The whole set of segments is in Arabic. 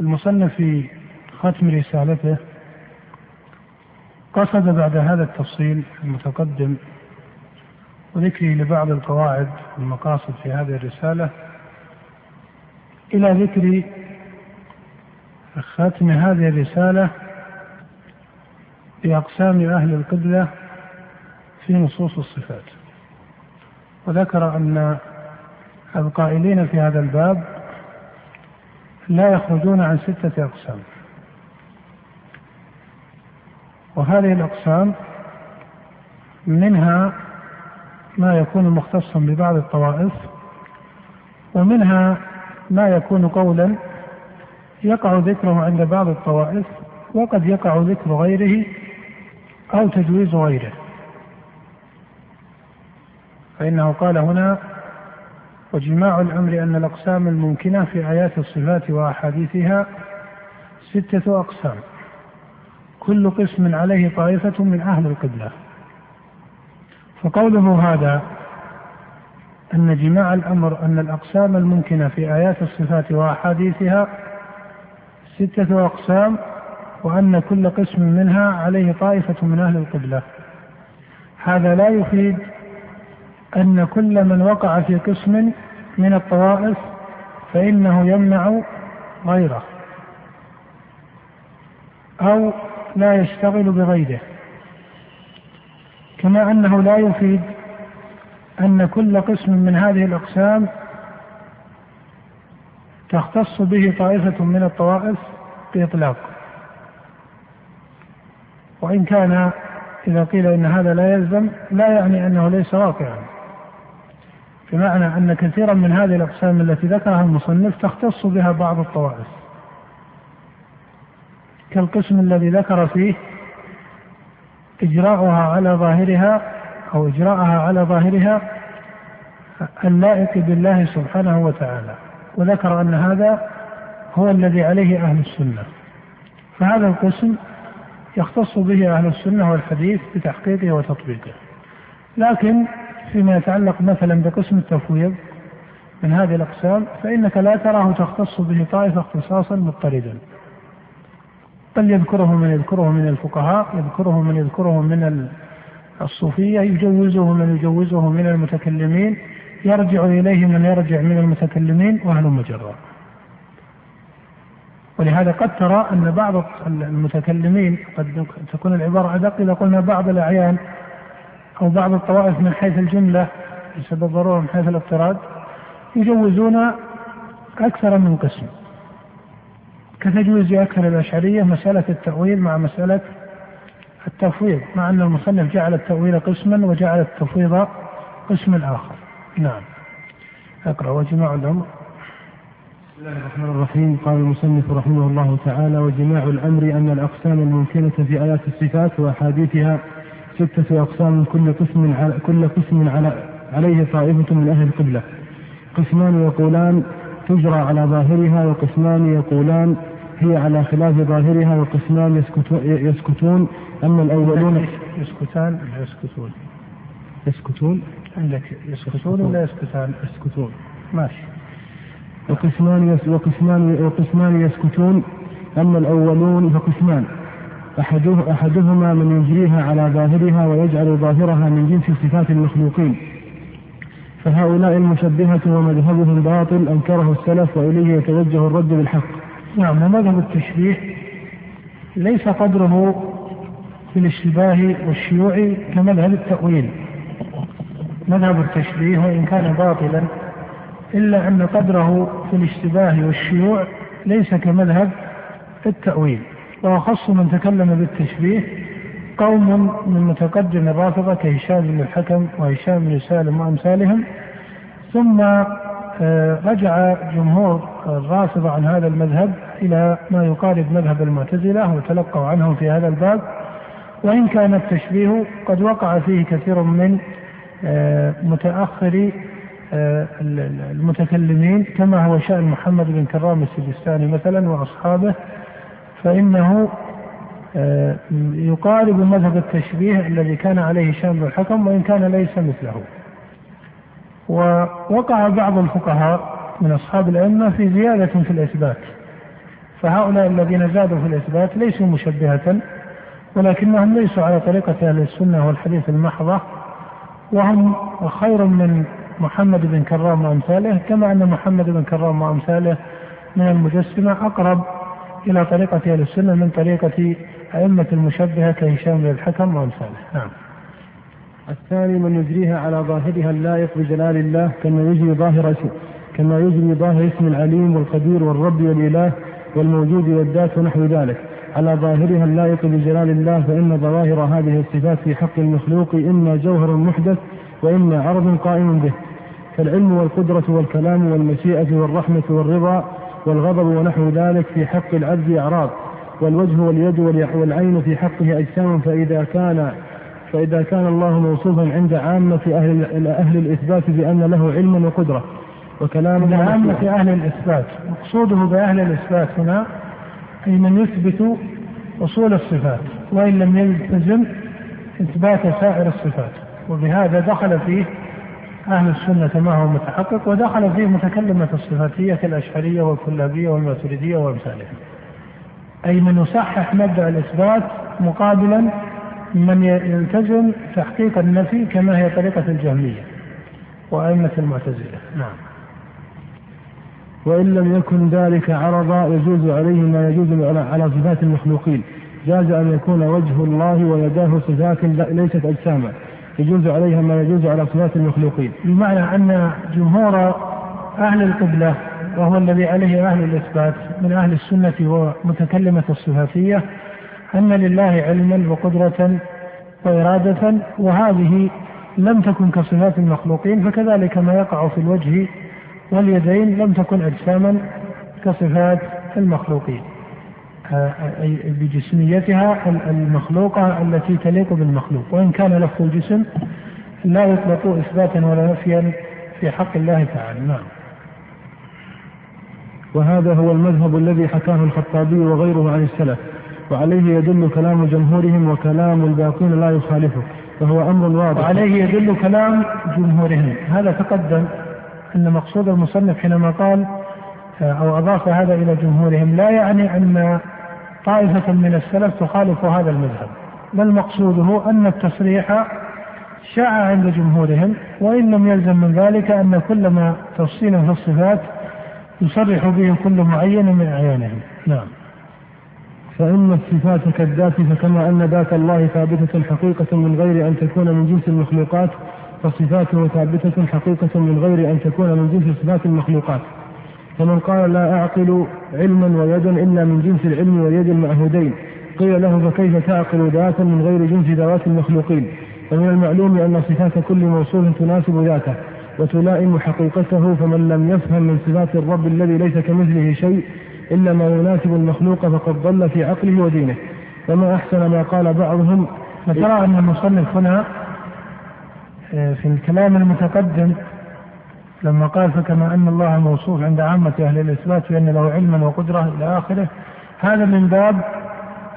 المصنف في ختم رسالته قصد بعد هذا التفصيل المتقدم وذكري لبعض القواعد والمقاصد في هذه الرسالة إلى ذكر ختم هذه الرسالة بأقسام أهل القبلة في نصوص الصفات وذكر أن القائلين في هذا الباب لا يخرجون عن ستة أقسام وهذه الأقسام منها ما يكون مختصا ببعض الطوائف ومنها ما يكون قولا يقع ذكره عند بعض الطوائف وقد يقع ذكر غيره أو تجويز غيره فإنه قال هنا وجماع الأمر أن الأقسام الممكنة في آيات الصفات وأحاديثها ستة أقسام كل قسم عليه طائفة من أهل القبلة فقوله هذا أن جماع الأمر أن الأقسام الممكنة في آيات الصفات وأحاديثها ستة أقسام وأن كل قسم منها عليه طائفة من أهل القبلة هذا لا يفيد أن كل من وقع في قسم من الطوائف فإنه يمنع غيره أو لا يشتغل بغيره كما أنه لا يفيد أن كل قسم من هذه الأقسام تختص به طائفة من الطوائف بإطلاق وإن كان إذا قيل إن هذا لا يلزم لا يعني أنه ليس واقعا بمعنى أن كثيرا من هذه الأقسام التي ذكرها المصنف تختص بها بعض الطوائف كالقسم الذي ذكر فيه إجراؤها على ظاهرها أو إجراءها على ظاهرها اللائق بالله سبحانه وتعالى وذكر أن هذا هو الذي عليه أهل السنة فهذا القسم يختص به أهل السنة والحديث بتحقيقه وتطبيقه لكن فيما يتعلق مثلا بقسم التفويض من هذه الأقسام فإنك لا تراه تختص به طائفة اختصاصا مضطردا بل يذكره من يذكره من الفقهاء يذكره من يذكره من الصوفية يجوزه من يجوزه من المتكلمين يرجع إليه من يرجع من المتكلمين وأهل مجرى ولهذا قد ترى أن بعض المتكلمين قد تكون العبارة أدق إذا قلنا بعض الأعيان أو بعض الطوائف من حيث الجملة بسبب الضرورة من حيث الاضطراد يجوزون أكثر من قسم كتجويز أكثر الأشعرية مسألة التأويل مع مسألة التفويض مع أن المصنف جعل التأويل قسما وجعل التفويض قسما آخر نعم اقرأ وجماع الأمر بسم الله الرحمن الرحيم قال المصنف رحمه الله تعالى وجماع الأمر أن الأقسام الممكنة في آيات الصفات وأحاديثها ستة أقسام كل قسم على كل قسم على عليه طائفة من أهل القبلة قسمان يقولان تجرى على ظاهرها وقسمان يقولان هي على خلاف ظاهرها وقسمان يسكتون, يسكتون أما الأولون يسكتان ولا يسكتون؟ يسكتون؟ عندك يسكتون ولا يسكتان؟ يسكتون ماشي وقسمان يس وقسمان وقسمان يسكتون أما الأولون فقسمان أحده أحدهما من يجريها على ظاهرها ويجعل ظاهرها من جنس صفات المخلوقين فهؤلاء المشبهة ومذهبهم باطل أنكره السلف وإليه يتوجه الرد بالحق نعم ومذهب التشبيه ليس قدره في الاشتباه والشيوع كمذهب التأويل مذهب التشبيه وإن كان باطلا إلا أن قدره في الاشتباه والشيوع ليس كمذهب التأويل وأخص من تكلم بالتشبيه قوم من متقدم الرافضة كهشام بن الحكم وهشام بن سالم وأمثالهم ثم آه، رجع جمهور الرافضة عن هذا المذهب إلى ما يقارب مذهب المعتزلة وتلقوا عنهم في هذا الباب وإن كان التشبيه قد وقع فيه كثير من آه، متأخري آه، المتكلمين كما هو شأن محمد بن كرام السجستاني مثلا وأصحابه فإنه آه، يقارب مذهب التشبيه الذي كان عليه شام الحكم وإن كان ليس مثله ووقع بعض الفقهاء من أصحاب الأئمة في زيادة في الإثبات فهؤلاء الذين زادوا في الإثبات ليسوا مشبهة ولكنهم ليسوا على طريقة أهل السنة والحديث المحضة وهم خير من محمد بن كرام وأمثاله كما أن محمد بن كرام وأمثاله من المجسمة أقرب إلى طريقة أهل السنة من طريقة أئمة المشبهة كهشام بن الحكم وأمثاله نعم الثاني من يجريها على ظاهرها اللائق بجلال الله كما يجري ظاهر اسم كما يجري ظاهر اسم العليم والقدير والرب والإله والموجود والذات ونحو ذلك على ظاهرها اللائق بجلال الله فإن ظواهر هذه الصفات في حق المخلوق إما جوهر محدث وإما عرض قائم به كالعلم والقدرة والكلام والمشيئة والرحمة والرضا والغضب ونحو ذلك في حق العبد أعراض والوجه واليد والعين في حقه أجسام فإذا كان فإذا كان الله موصوفا عند عامة أهل أهل الإثبات بأن له علما وقدرة وكلام عامة أهل الإثبات مقصوده بأهل الإثبات هنا أي من يثبت أصول الصفات وإن لم يلتزم إثبات سائر الصفات وبهذا دخل فيه أهل السنة ما هو متحقق ودخل فيه متكلمة الصفاتية كالأشعرية والكلابية والماتريدية وأمثالها أي من يصحح مبدأ الإثبات مقابلا من يلتزم تحقيق النفي كما هي طريقة الجهمية وأئمة المعتزلة نعم وإن لم يكن ذلك عرضا يجوز عليه ما يجوز على صفات المخلوقين جاز أن يكون وجه الله ويداه صفات ليست أجساما يجوز عليها ما يجوز على صفات المخلوقين بمعنى أن جمهور أهل القبلة وهو الذي عليه أهل الإثبات من أهل السنة ومتكلمة الصفاتية أن لله علما وقدرة وإرادة وهذه لم تكن كصفات المخلوقين فكذلك ما يقع في الوجه واليدين لم تكن أجساما كصفات المخلوقين آه، بجسميتها المخلوقة التي تليق بالمخلوق وإن كان لفظ الجسم لا يطلق إثباتا ولا نفيا في حق الله تعالى نعم وهذا هو المذهب الذي حكاه الخطابي وغيره عن السلف وعليه يدل كلام جمهورهم وكلام الباقين لا يخالفه فهو أمر واضح وعليه يدل كلام جمهورهم هذا تقدم أن مقصود المصنف حينما قال آه، أو أضاف هذا إلى جمهورهم لا يعني أن طائفة من السلف تخالف هذا المذهب بل مقصوده أن التصريح شاع عند جمهورهم وإن لم يلزم من ذلك أن كل ما تفصيلا في الصفات يصرح به كل معين من أعيانهم نعم فإن الصفات كالذات فكما أن ذات الله ثابتة حقيقة من غير أن تكون من جنس المخلوقات فصفاته ثابتة حقيقة من غير أن تكون من جنس صفات المخلوقات فمن قال لا أعقل علما ويدا إلا من جنس العلم واليد المعهودين قيل له فكيف تعقل ذاتا من غير جنس ذوات المخلوقين ومن المعلوم أن صفات كل موصول تناسب ذاته وتلائم حقيقته فمن لم يفهم من صفات الرب الذي ليس كمثله شيء إلا ما يناسب المخلوق فقد ضل في عقله ودينه وما أحسن ما قال بعضهم فترى أن المصنف هنا آه، في الكلام المتقدم لما قال فكما أن الله موصوف عند عامة أهل الإثبات بأن له علما وقدرة إلى آخره هذا من باب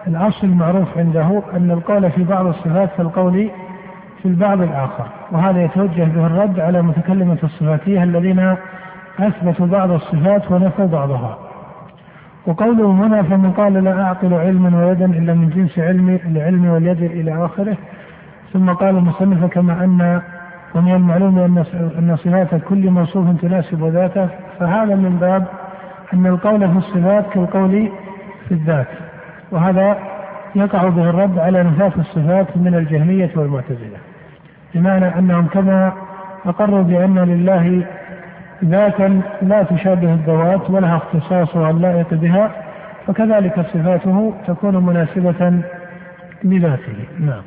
الأصل المعروف عنده أن القول في بعض الصفات كالقول في البعض الآخر وهذا يتوجه به الرد على متكلمة الصفاتية الذين أثبتوا بعض الصفات ونفوا بعضها وقوله هنا فمن قال لا أعقل علما ويدا إلا من جنس علمي العلم واليد إلى آخره ثم قال المصنف كما أن ومن المعلوم أن صفات كل موصوف تناسب ذاته فهذا من باب أن القول في الصفات كالقول في الذات وهذا يقع به الرد على نفاق الصفات من الجهمية والمعتزلة بمعنى أنهم كما أقروا بأن لله ذاتا لا تشابه الذوات ولها اختصاصها اللائق بها فكذلك صفاته تكون مناسبة لذاته نعم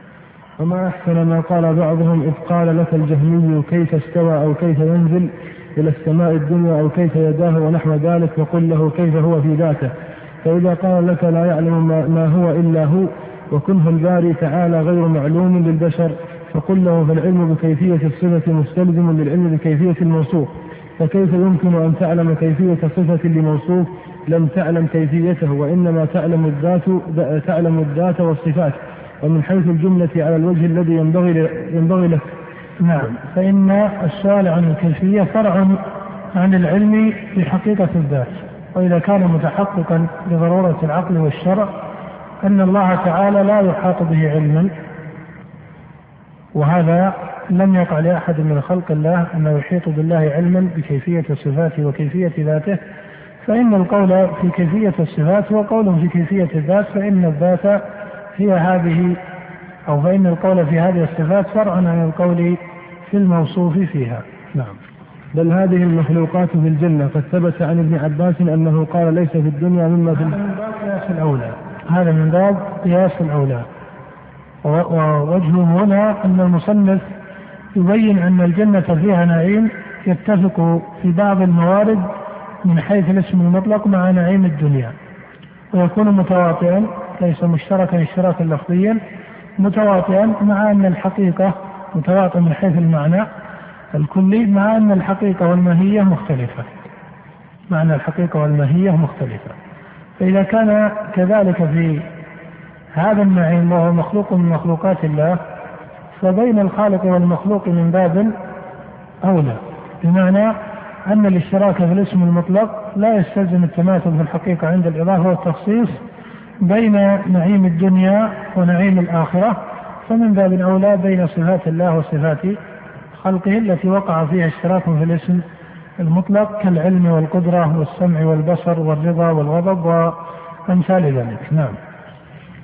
وما أحسن ما قال بعضهم إذ قال لك الجهمي كيف استوى أو كيف ينزل إلى السماء الدنيا أو كيف يداه ونحو ذلك فقل له كيف هو في ذاته فإذا قال لك لا يعلم ما هو إلا هو وكنه الباري تعالى غير معلوم للبشر فقل له فالعلم بكيفية الصفة مستلزم للعلم بكيفية الموصوف فكيف يمكن أن تعلم كيفية صفة لموصوف لم تعلم كيفيته وإنما تعلم الذات تعلم الذات والصفات ومن حيث الجملة على الوجه الذي ينبغي ينبغي له نعم فإن السؤال عن الكيفية فرع عن العلم بحقيقة الذات وإذا كان متحققا بضرورة العقل والشرع أن الله تعالى لا يحاط به علما وهذا لم يقع لأحد من خلق الله أنه يحيط بالله علما بكيفية صفاته وكيفية ذاته فإن القول في كيفية الصفات هو قول في كيفية الذات فإن الذات هي هذه أو فإن القول في هذه الصفات فرع عن القول في الموصوف فيها نعم بل هذه المخلوقات في الجنة قد ثبت عن ابن عباس أنه قال ليس في الدنيا مما في هذا من باب قياس الأولى هذا من باب قياس الأولى ووجهه هنا أن المصنف يبين أن الجنة فيها نعيم يتفق في بعض الموارد من حيث الاسم المطلق مع نعيم الدنيا ويكون متواطئا ليس مشتركا اشتراكا لفظيا متواطئا مع ان الحقيقه متواطئ من حيث المعنى الكلي مع ان الحقيقه والماهيه مختلفه. معنى الحقيقه والماهيه مختلفه. فاذا كان كذلك في هذا النعيم وهو مخلوق من مخلوقات الله فبين الخالق والمخلوق من باب اولى بمعنى ان الاشتراك في الاسم المطلق لا يستلزم التماثل في الحقيقه عند الاضافه والتخصيص بين نعيم الدنيا ونعيم الآخرة فمن باب أولى بين صفات الله وصفات خلقه التي وقع فيها اشتراك في الاسم المطلق كالعلم والقدرة والسمع والبصر والرضا والغضب وأمثال ذلك نعم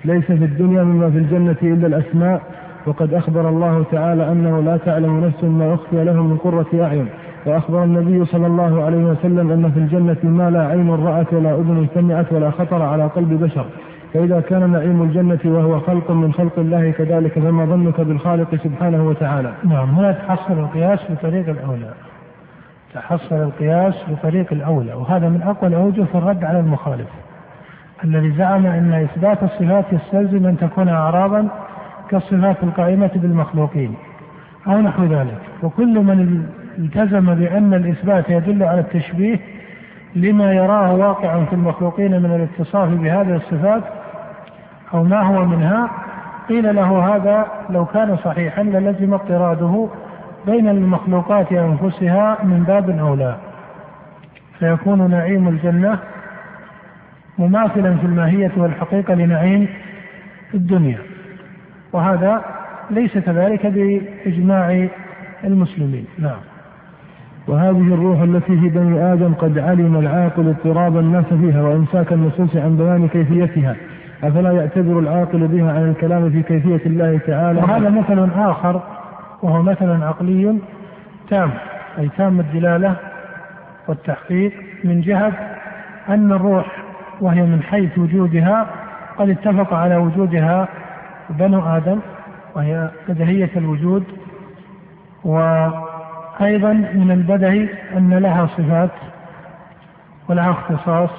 ليس في الدنيا مما في الجنة إلا الأسماء وقد أخبر الله تعالى أنه لا تعلم نفس ما أخفي لهم من قرة أعين وأخبر النبي صلى الله عليه وسلم أن في الجنة ما لا عين رأت ولا أذن سمعت ولا خطر على قلب بشر فإذا كان نعيم الجنة وهو خلق من خلق الله كذلك فما ظنك بالخالق سبحانه وتعالى نعم هنا تحصل القياس بطريق الأولى تحصل القياس بطريق الأولى وهذا من أقوى الأوجه في الرد على المخالف الذي زعم أن إثبات الصفات يستلزم أن تكون أعراضا كالصفات القائمة بالمخلوقين أو نحو ذلك وكل من التزم بأن الإثبات يدل على التشبيه لما يراه واقعا في المخلوقين من الاتصاف بهذه الصفات أو ما هو منها قيل له هذا لو كان صحيحا للزم اضطراده بين المخلوقات أنفسها من باب أولى فيكون نعيم الجنة مماثلا في الماهية والحقيقة لنعيم الدنيا وهذا ليس كذلك بإجماع المسلمين نعم وهذه الروح التي في بني آدم قد علم العاقل اضطراب الناس فيها وإمساك النصوص عن بيان كيفيتها أفلا يعتبر العاقل بها عن الكلام في كيفية الله تعالى وهذا مثل آخر وهو مثل عقلي تام أي تام الدلالة والتحقيق من جهة أن الروح وهي من حيث وجودها قد اتفق على وجودها بنو آدم وهي بدهية الوجود و أيضا من البدهي أن لها صفات ولها اختصاص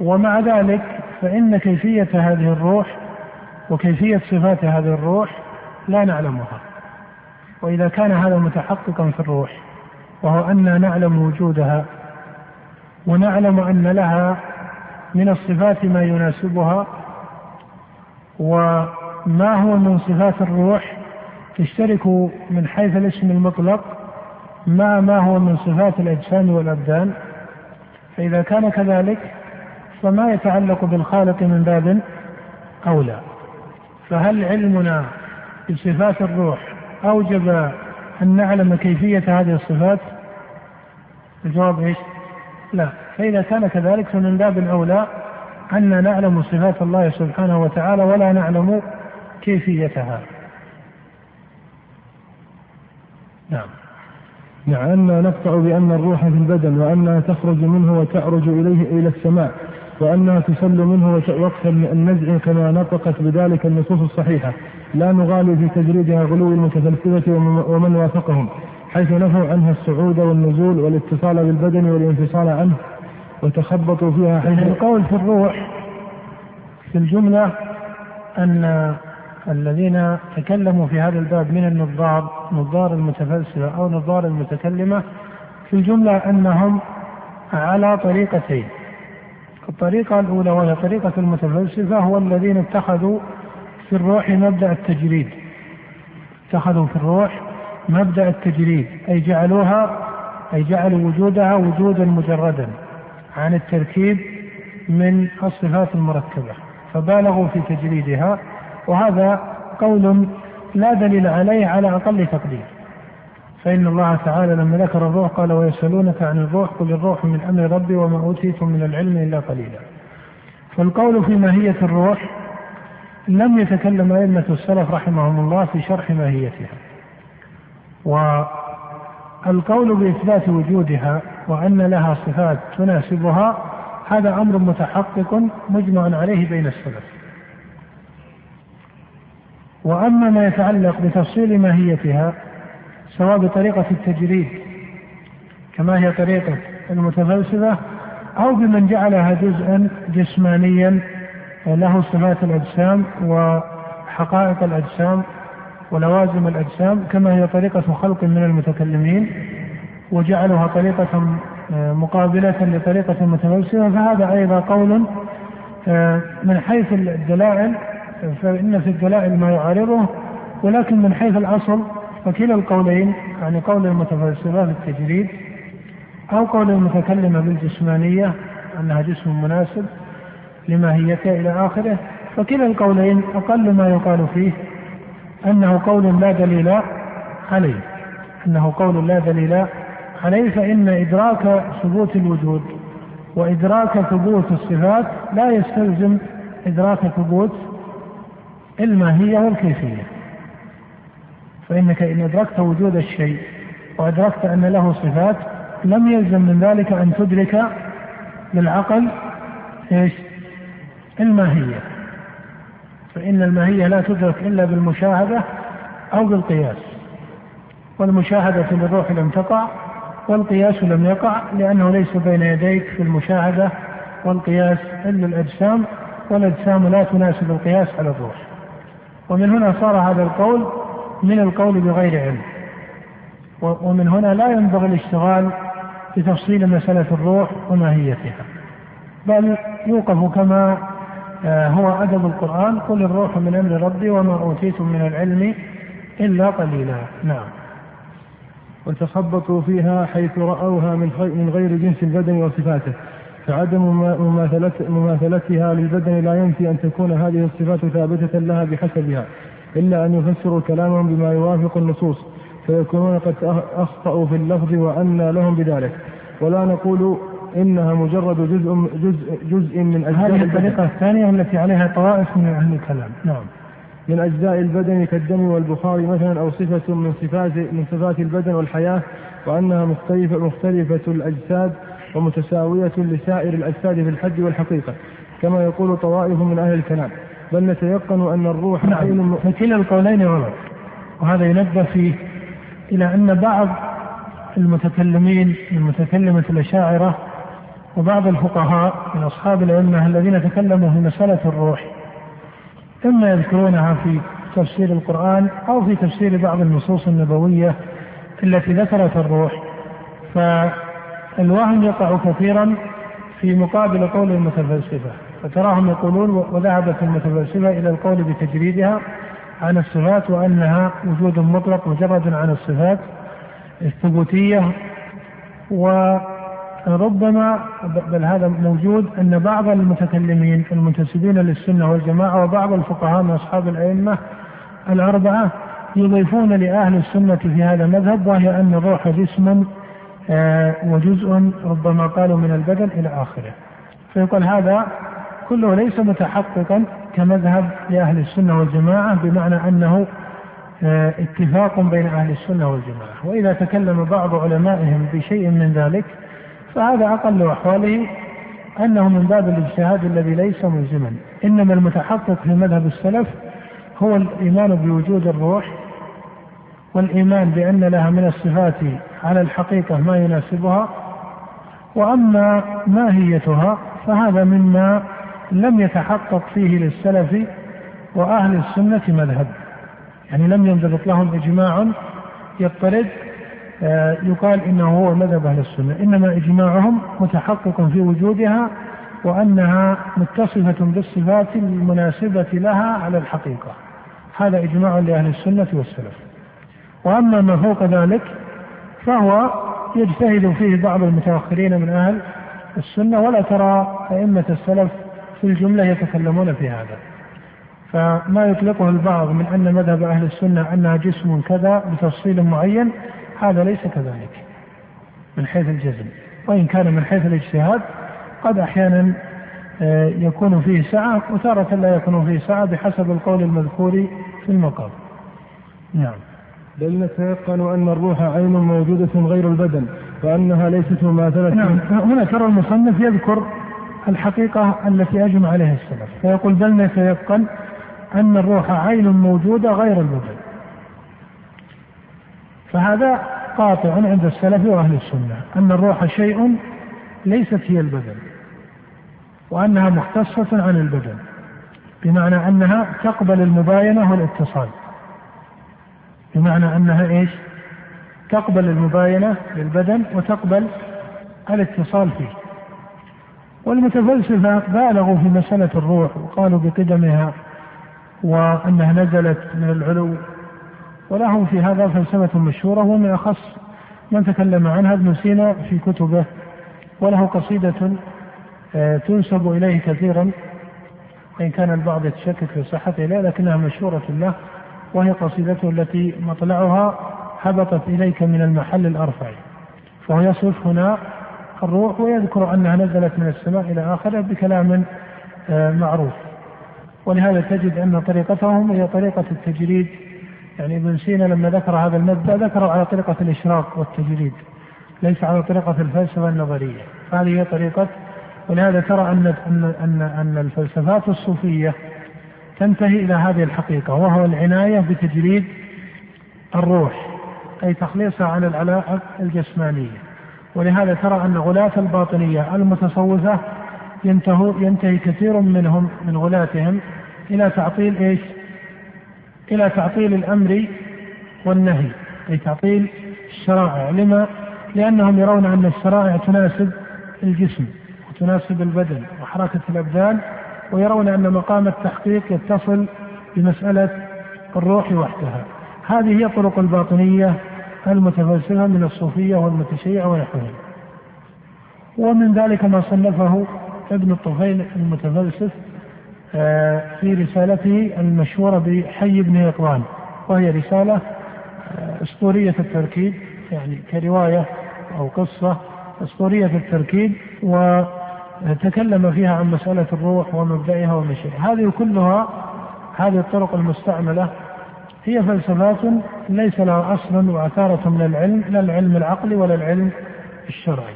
ومع ذلك فإن كيفية هذه الروح وكيفية صفات هذه الروح لا نعلمها وإذا كان هذا متحققا في الروح وهو أننا نعلم وجودها ونعلم أن لها من الصفات ما يناسبها وما هو من صفات الروح تشترك من حيث الاسم المطلق مع ما هو من صفات الأجسام والأبدان فإذا كان كذلك فما يتعلق بالخالق من باب أولى فهل علمنا بصفات الروح أوجب أن نعلم كيفية هذه الصفات الجواب إيش لا فإذا كان كذلك فمن باب اولى أن نعلم صفات الله سبحانه وتعالى ولا نعلم كيفيتها نعم مع نعم، أننا نقطع بأن الروح في البدن وأنها تخرج منه وتعرج إليه إلى السماء وأنها تسل منه وقت النزع كما نطقت بذلك النصوص الصحيحة لا نغالي في تجريدها غلو المتفلسفة ومن وافقهم حيث نفوا عنها الصعود والنزول والاتصال بالبدن والانفصال عنه وتخبطوا فيها حيث القول في الروح في الجملة أن الذين تكلموا في هذا الباب من النظار نظار المتفلسفة أو نظار المتكلمة في الجملة أنهم على طريقتين الطريقة الأولى وهي طريقة المتفلسفة هو الذين اتخذوا في الروح مبدأ التجريد اتخذوا في الروح مبدأ التجريد أي جعلوها أي جعلوا وجودها وجودا مجردا عن التركيب من الصفات المركبة فبالغوا في تجريدها وهذا قول لا دليل عليه على أقل تقدير فإن الله تعالى لما ذكر الروح قال ويسألونك عن الروح قل الروح من أمر ربي وما أوتيتم من العلم إلا قليلا فالقول في ماهية الروح لم يتكلم أئمة السلف رحمهم الله في شرح ماهيتها والقول بإثبات وجودها وأن لها صفات تناسبها هذا أمر متحقق مجمع عليه بين السلف وأما ما يتعلق بتفصيل ماهيتها سواء بطريقة التجريد كما هي طريقة المتفلسفة أو بمن جعلها جزءا جسمانيا له صفات الأجسام وحقائق الأجسام ولوازم الأجسام كما هي طريقة خلق من المتكلمين وجعلها طريقة آه، مقابلة لطريقة المتفلسفة فهذا أيضا قول آه، من حيث الدلائل فإن في الدلائل ما يعارضه ولكن من حيث الأصل فكلا القولين يعني قول المتفلسفة بالتجريد أو قول المتكلمة بالجسمانية أنها جسم مناسب لماهيته إلى آخره فكلا القولين أقل ما يقال فيه أنه قول لا دليل عليه أنه قول لا دليل عليه فإن إدراك ثبوت الوجود وإدراك ثبوت الصفات لا يستلزم إدراك ثبوت الماهية والكيفية فإنك إن أدركت وجود الشيء وأدركت أن له صفات لم يلزم من ذلك أن تدرك للعقل إيش الماهية فإن الماهية لا تدرك إلا بالمشاهدة أو بالقياس والمشاهدة للروح لم تقع والقياس لم يقع لأنه ليس بين يديك في المشاهدة والقياس إلا الأجسام والأجسام لا تناسب القياس على الروح ومن هنا صار هذا القول من القول بغير علم ومن هنا لا ينبغي الاشتغال بتفصيل مسألة الروح وماهيتها بل يوقف كما آه، هو أدب القرآن قل الروح من أمر ربي وما أوتيتم من العلم إلا قليلا نعم وتخبطوا فيها حيث رأوها من غير جنس البدن وصفاته فعدم مماثلتها للبدن لا ينفي أن تكون هذه الصفات ثابتة لها بحسبها إلا أن يفسروا كلامهم بما يوافق النصوص فيكونون قد أخطأوا في اللفظ وأنى لهم بذلك ولا نقول إنها مجرد جزء جزء جزء من أجزاء هذه الطريقة الثانية التي عليها طوائف من أهل الكلام نعم من أجزاء البدن كالدم والبخار مثلا أو صفة من صفات من صفات البدن والحياة وأنها مختلفة مختلفة الأجساد ومتساوية لسائر الأجساد في الحد والحقيقة كما يقول طوائف من أهل الكلام بل نتيقن أن الروح نعم. فكلا القولين غلط وهذا ينبه فيه إلى أن بعض المتكلمين من متكلمة الأشاعرة وبعض الفقهاء من أصحاب الأئمة الذين تكلموا في مسألة الروح إما يذكرونها في تفسير القرآن أو في تفسير بعض النصوص النبوية التي ذكرت الروح ف الوهم يقع كثيرا في مقابل قول المتفلسفة فتراهم يقولون وذهبت المتفلسفة إلى القول بتجريدها عن الصفات وأنها وجود مطلق مجرد عن الصفات الثبوتية وربما بل هذا موجود أن بعض المتكلمين المنتسبين للسنة والجماعة وبعض الفقهاء من أصحاب الأئمة الأربعة يضيفون لأهل السنة في هذا المذهب وهي أن الروح جسم آه، وجزء ربما قالوا من البدن إلى آخره فيقول هذا كله ليس متحققا كمذهب لأهل السنة والجماعة بمعنى أنه آه، اتفاق بين أهل السنة والجماعة وإذا تكلم بعض علمائهم بشيء من ذلك فهذا أقل أحواله أنه من باب الاجتهاد الذي ليس ملزما إنما المتحقق في مذهب السلف هو الإيمان بوجود الروح والإيمان بأن لها من الصفات على الحقيقة ما يناسبها وأما ماهيتها فهذا مما لم يتحقق فيه للسلف وأهل السنة مذهب يعني لم ينضبط لهم إجماع يضطرد آه، يقال إنه هو مذهب أهل السنة إنما إجماعهم متحقق في وجودها وأنها متصفة بالصفات المناسبة لها على الحقيقة هذا إجماع لأهل السنة والسلف وأما ما فوق ذلك فهو يجتهد فيه بعض المتاخرين من اهل السنه ولا ترى ائمه السلف في الجمله يتكلمون في هذا. فما يطلقه البعض من ان مذهب اهل السنه انها جسم كذا بتفصيل معين هذا ليس كذلك. من حيث الجزم، وان كان من حيث الاجتهاد قد احيانا آه، يكون فيه سعه وتاره لا يكون فيه سعه بحسب القول المذكور في المقام. نعم. بل نتيقن أن الروح عين موجودة غير البدن وأنها ليست مماثلة نعم هنا ترى المصنف يذكر الحقيقة التي أجمع عليها السلف فيقول بل نتيقن أن الروح عين موجودة غير البدن فهذا قاطع عند السلف وأهل السنة أن الروح شيء ليست هي البدن وأنها مختصة عن البدن بمعنى أنها تقبل المباينة والاتصال بمعنى انها ايش؟ تقبل المباينه للبدن وتقبل الاتصال فيه. والمتفلسفه بالغوا في مساله الروح وقالوا بقدمها وانها نزلت من العلو ولهم في هذا فلسفه مشهوره ومن اخص من تكلم عنها ابن سينا في كتبه وله قصيده آه، تنسب اليه كثيرا وان كان البعض يتشكك في صحتها لكنها مشهوره له وهي قصيدته التي مطلعها هبطت إليك من المحل الأرفع فهو يصف هنا الروح ويذكر أنها نزلت من السماء إلى آخره بكلام آه، معروف ولهذا تجد أن طريقتهم هي طريقة التجريد يعني ابن سينا لما ذكر هذا المبدأ ذكره على طريقة الإشراق والتجريد ليس على طريقة الفلسفة النظرية هذه هي طريقة ولهذا ترى أن أن أن, أن الفلسفات الصوفية تنتهي إلى هذه الحقيقة وهو العناية بتجريد الروح أي تخليصها عن العلاقة الجسمانية ولهذا ترى أن غلاة الباطنية المتصوفة ينتهوا ينتهي كثير منهم من غلاتهم إلى تعطيل إيش إلى تعطيل الأمر والنهي أي تعطيل الشرائع لما لأنهم يرون أن الشرائع تناسب الجسم وتناسب البدن وحركة الأبدان ويرون أن مقام التحقيق يتصل بمسألة الروح وحدها هذه هي الطرق الباطنية المتفلسفة من الصوفية والمتشيعة ونحوهم ومن ذلك ما صنفه ابن الطفيل المتفلسف آه، في رسالته المشهورة بحي ابن يقظان وهي رسالة آه، أسطورية التركيب يعني كرواية أو قصة أسطورية التركيب و تكلم فيها عن مسألة الروح ومبدئها ومشيئها هذه كلها هذه الطرق المستعملة هي فلسفات ليس لها أصلا وأثارة من العلم لا العلم العقلي ولا العلم الشرعي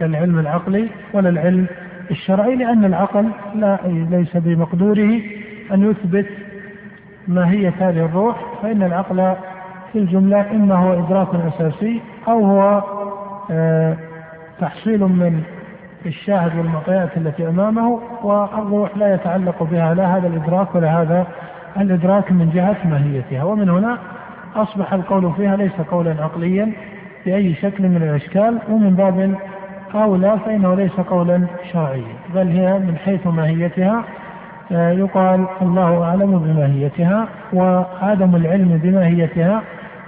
لا العلم العقلي ولا العلم الشرعي لأن العقل لا ليس بمقدوره أن يثبت ماهية هذه الروح فإن العقل في الجملة إما هو إدراك أساسي أو هو آه، تحصيل من الشاهد والمعطيات التي امامه والروح لا يتعلق بها لا هذا الادراك ولا هذا الادراك من جهه ماهيتها ومن هنا اصبح القول فيها ليس قولا عقليا باي شكل من الاشكال ومن باب اولى فانه ليس قولا شرعيا بل هي من حيث ماهيتها آه، يقال الله اعلم بماهيتها وعدم العلم بماهيتها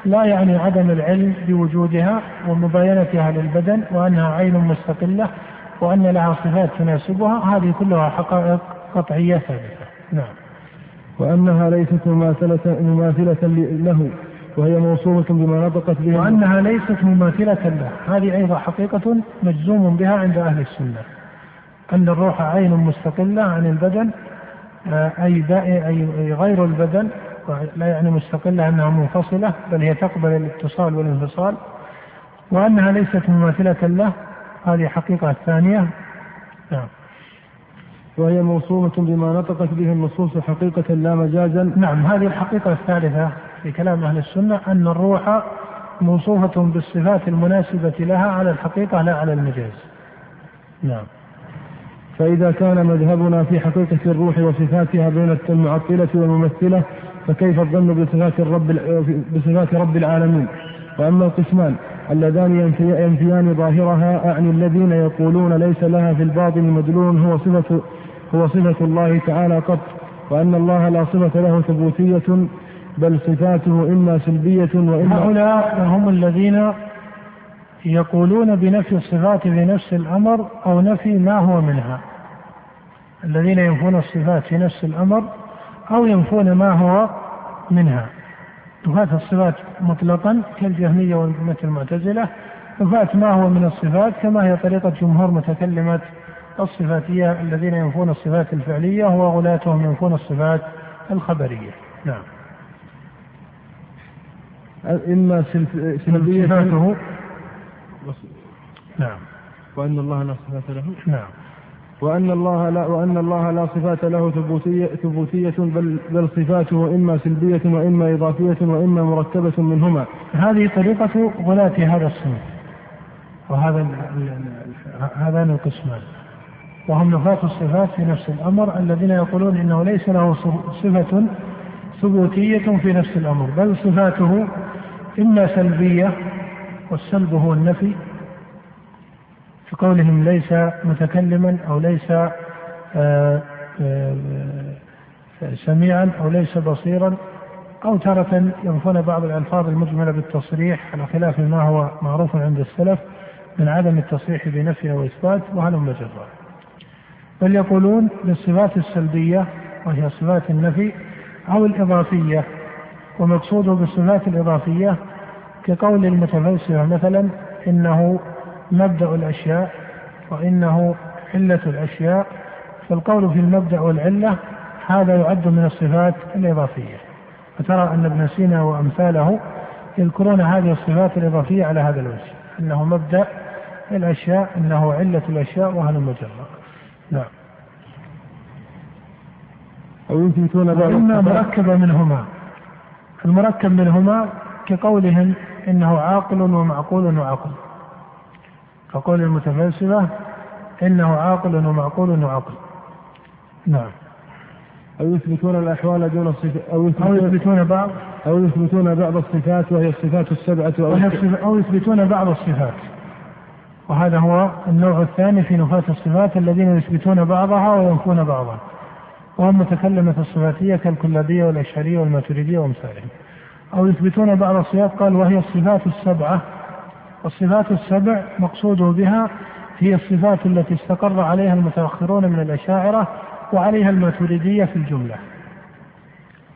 لا يعني عدم العلم بوجودها ومباينتها للبدن وانها عين مستقله وأن لها صفات تناسبها هذه كلها حقائق قطعية ثابتة نعم وأنها ليست مماثلة مماثلة له وهي موصومة بما نطقت به وأنها ليست مماثلة له هذه أيضا حقيقة مجزوم بها عند أهل السنة أن الروح عين مستقلة عن البدن آه، أي أي غير البدن لا يعني مستقلة أنها منفصلة بل هي تقبل الاتصال والانفصال وأنها ليست مماثلة له هذه حقيقة الثانية نعم وهي موصومة بما نطقت به النصوص حقيقة لا مجازا نعم هذه الحقيقة الثالثة في كلام أهل السنة أن الروح موصوفة بالصفات المناسبة لها على الحقيقة لا على المجاز نعم فإذا كان مذهبنا في حقيقة الروح وصفاتها بين المعطلة والممثلة فكيف الظن بصفات الرب بصفات رب العالمين وأما القسمان اللذان ينفيان ظاهرها أعني الذين يقولون ليس لها في الباطن مدلول هو صفة هو صفة الله تعالى قط وأن الله لا صفة له ثبوتية بل صفاته إما سلبية وإما هؤلاء هم الذين يقولون بنفي الصفات نفس الأمر أو نفي ما هو منها الذين ينفون الصفات في نفس الأمر أو ينفون ما هو منها نفاة الصفات مطلقا كالجهمية ومثل المعتزلة نفاة ما هو من الصفات كما هي طريقة جمهور متكلمة الصفاتية الذين ينفون الصفات الفعلية وغلاتهم ينفون الصفات الخبرية نعم إما سلبية صفاته نعم وأن الله لا صفات له نعم وأن الله لا وأن الله لا صفات له ثبوتية ثبوتية بل بل صفاته إما سلبية وإما إضافية وإما مركبة منهما. هذه طريقة غلاة هذا الصنف. وهذا هذان القسمان. وهم نفاة الصفات في نفس الأمر الذين يقولون إنه ليس له صفة ثبوتية في نفس الأمر بل صفاته إما سلبية والسلب هو النفي كقولهم ليس متكلما او ليس آه، آه، آه، سميعا او ليس بصيرا او تارة ينفون بعض الالفاظ المجمله بالتصريح على خلاف ما هو معروف عند السلف من عدم التصريح بنفي او اثبات وهلم جرا. بل يقولون بالصفات السلبيه وهي صفات النفي او الاضافيه ومقصوده بالصفات الاضافيه كقول المتفلسفه مثلا انه مبدأ الأشياء وإنه علة الأشياء فالقول في المبدأ والعلة هذا يعد من الصفات الإضافية فترى أن ابن سينا وأمثاله يذكرون هذه الصفات الإضافية على هذا الوجه أنه مبدأ الأشياء أنه علة الأشياء وهل مجرد نعم أو يثبتون إما مركبة منهما المركب منهما كقولهم إنه عاقل ومعقول وعقل فقول المتفلسفة إنه عاقل ومعقول وعقل نعم أو يثبتون الأحوال دون الصفات أو يثبتون, أو يثبتون بعض أو يثبتون بعض الصفات وهي الصفات السبعة أو, أو يثبتون بعض الصفات وهذا هو النوع الثاني في نفاة الصفات الذين يثبتون بعضها وينفون بعضها وهم متكلمة الصفاتية كالكلابية والأشعرية والماتريدية وأمثالهم أو يثبتون بعض الصفات قال وهي الصفات السبعة والصفات السبع مقصوده بها هي الصفات التي استقر عليها المتأخرون من الأشاعرة وعليها الماتريدية في الجملة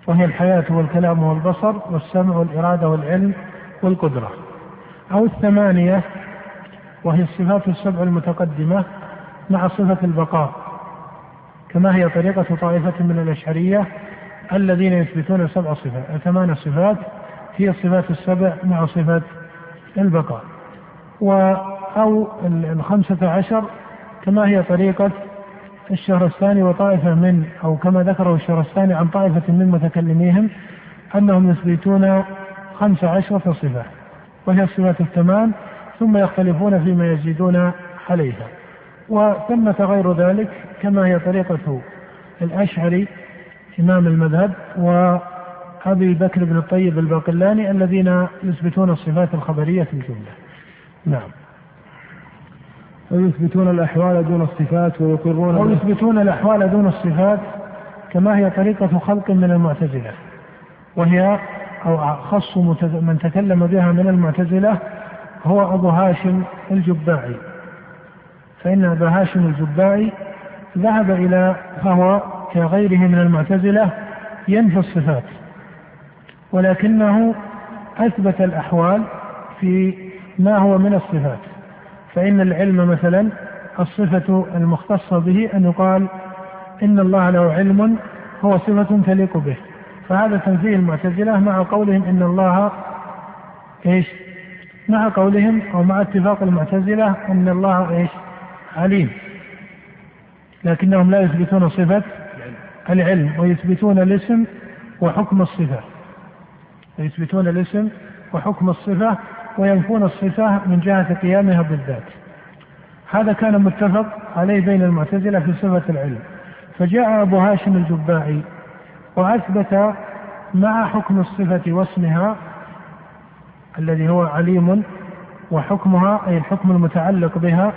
وهي الحياة والكلام والبصر والسمع والإرادة والعلم والقدرة أو الثمانية وهي الصفات السبع المتقدمة مع صفة البقاء كما هي طريقة طائفة من الأشعرية الذين يثبتون سبع صفات ثمان صفات هي الصفات السبع مع صفة البقاء و أو الخمسة عشر كما هي طريقة الشهرستاني وطائفة من أو كما ذكره الشهرستاني عن طائفة من متكلميهم أنهم يثبتون خمس عشرة صفة وهي الصفات الثمان ثم يختلفون فيما يزيدون عليها وثمة غير ذلك كما هي طريقة الأشعري إمام المذهب وأبي بكر بن الطيب الباقلاني الذين يثبتون الصفات الخبرية في الجملة نعم ويثبتون الأحوال دون الصفات ويقرون أو يثبتون الأحوال دون الصفات كما هي طريقة خلق من المعتزلة وهي أو أخص من تكلم بها من المعتزلة هو أبو هاشم الجباعي فإن أبا هاشم الجباعي ذهب إلى فهو كغيره من المعتزلة ينفي الصفات ولكنه أثبت الأحوال في ما هو من الصفات فإن العلم مثلا الصفة المختصة به أن يقال إن الله له علم هو صفة تليق به فهذا تنزيه المعتزلة مع قولهم إن الله إيش مع قولهم أو مع اتفاق المعتزلة أن الله إيش عليم لكنهم لا يثبتون صفة العلم ويثبتون الاسم وحكم الصفة يثبتون الاسم وحكم الصفة وينفون الصفة من جهة قيامها بالذات هذا كان متفق عليه بين المعتزلة في صفة العلم فجاء أبو هاشم الجباعي وأثبت مع حكم الصفة واسمها الذي هو عليم وحكمها أي الحكم المتعلق بها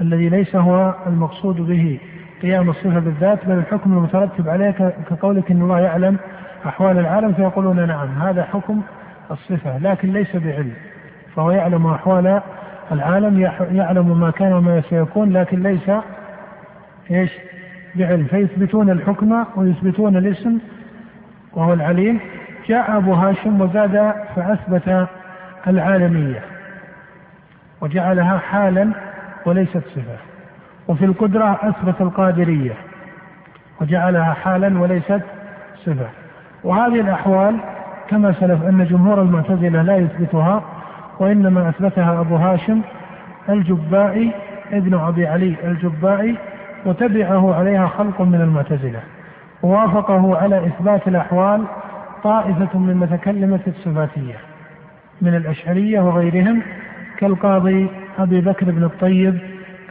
الذي ليس هو المقصود به قيام الصفة بالذات بل الحكم المترتب عليه كقولك إن الله يعلم أحوال العالم فيقولون نعم هذا حكم الصفة لكن ليس بعلم فهو يعلم أحوال العالم يعلم ما كان وما سيكون لكن ليس ايش؟ بعلم فيثبتون الحكم ويثبتون الاسم وهو العليم جاء أبو هاشم وزاد فأثبت العالمية وجعلها حالا وليست صفة وفي القدرة أثبت القادرية وجعلها حالا وليست صفة وهذه الأحوال كما سلف أن جمهور المعتزلة لا يثبتها وإنما أثبتها أبو هاشم الجبائي ابن أبي علي الجبائي وتبعه عليها خلق من المعتزلة ووافقه على إثبات الأحوال طائفة من متكلمة الصفاتية من الأشعرية وغيرهم كالقاضي أبي بكر بن الطيب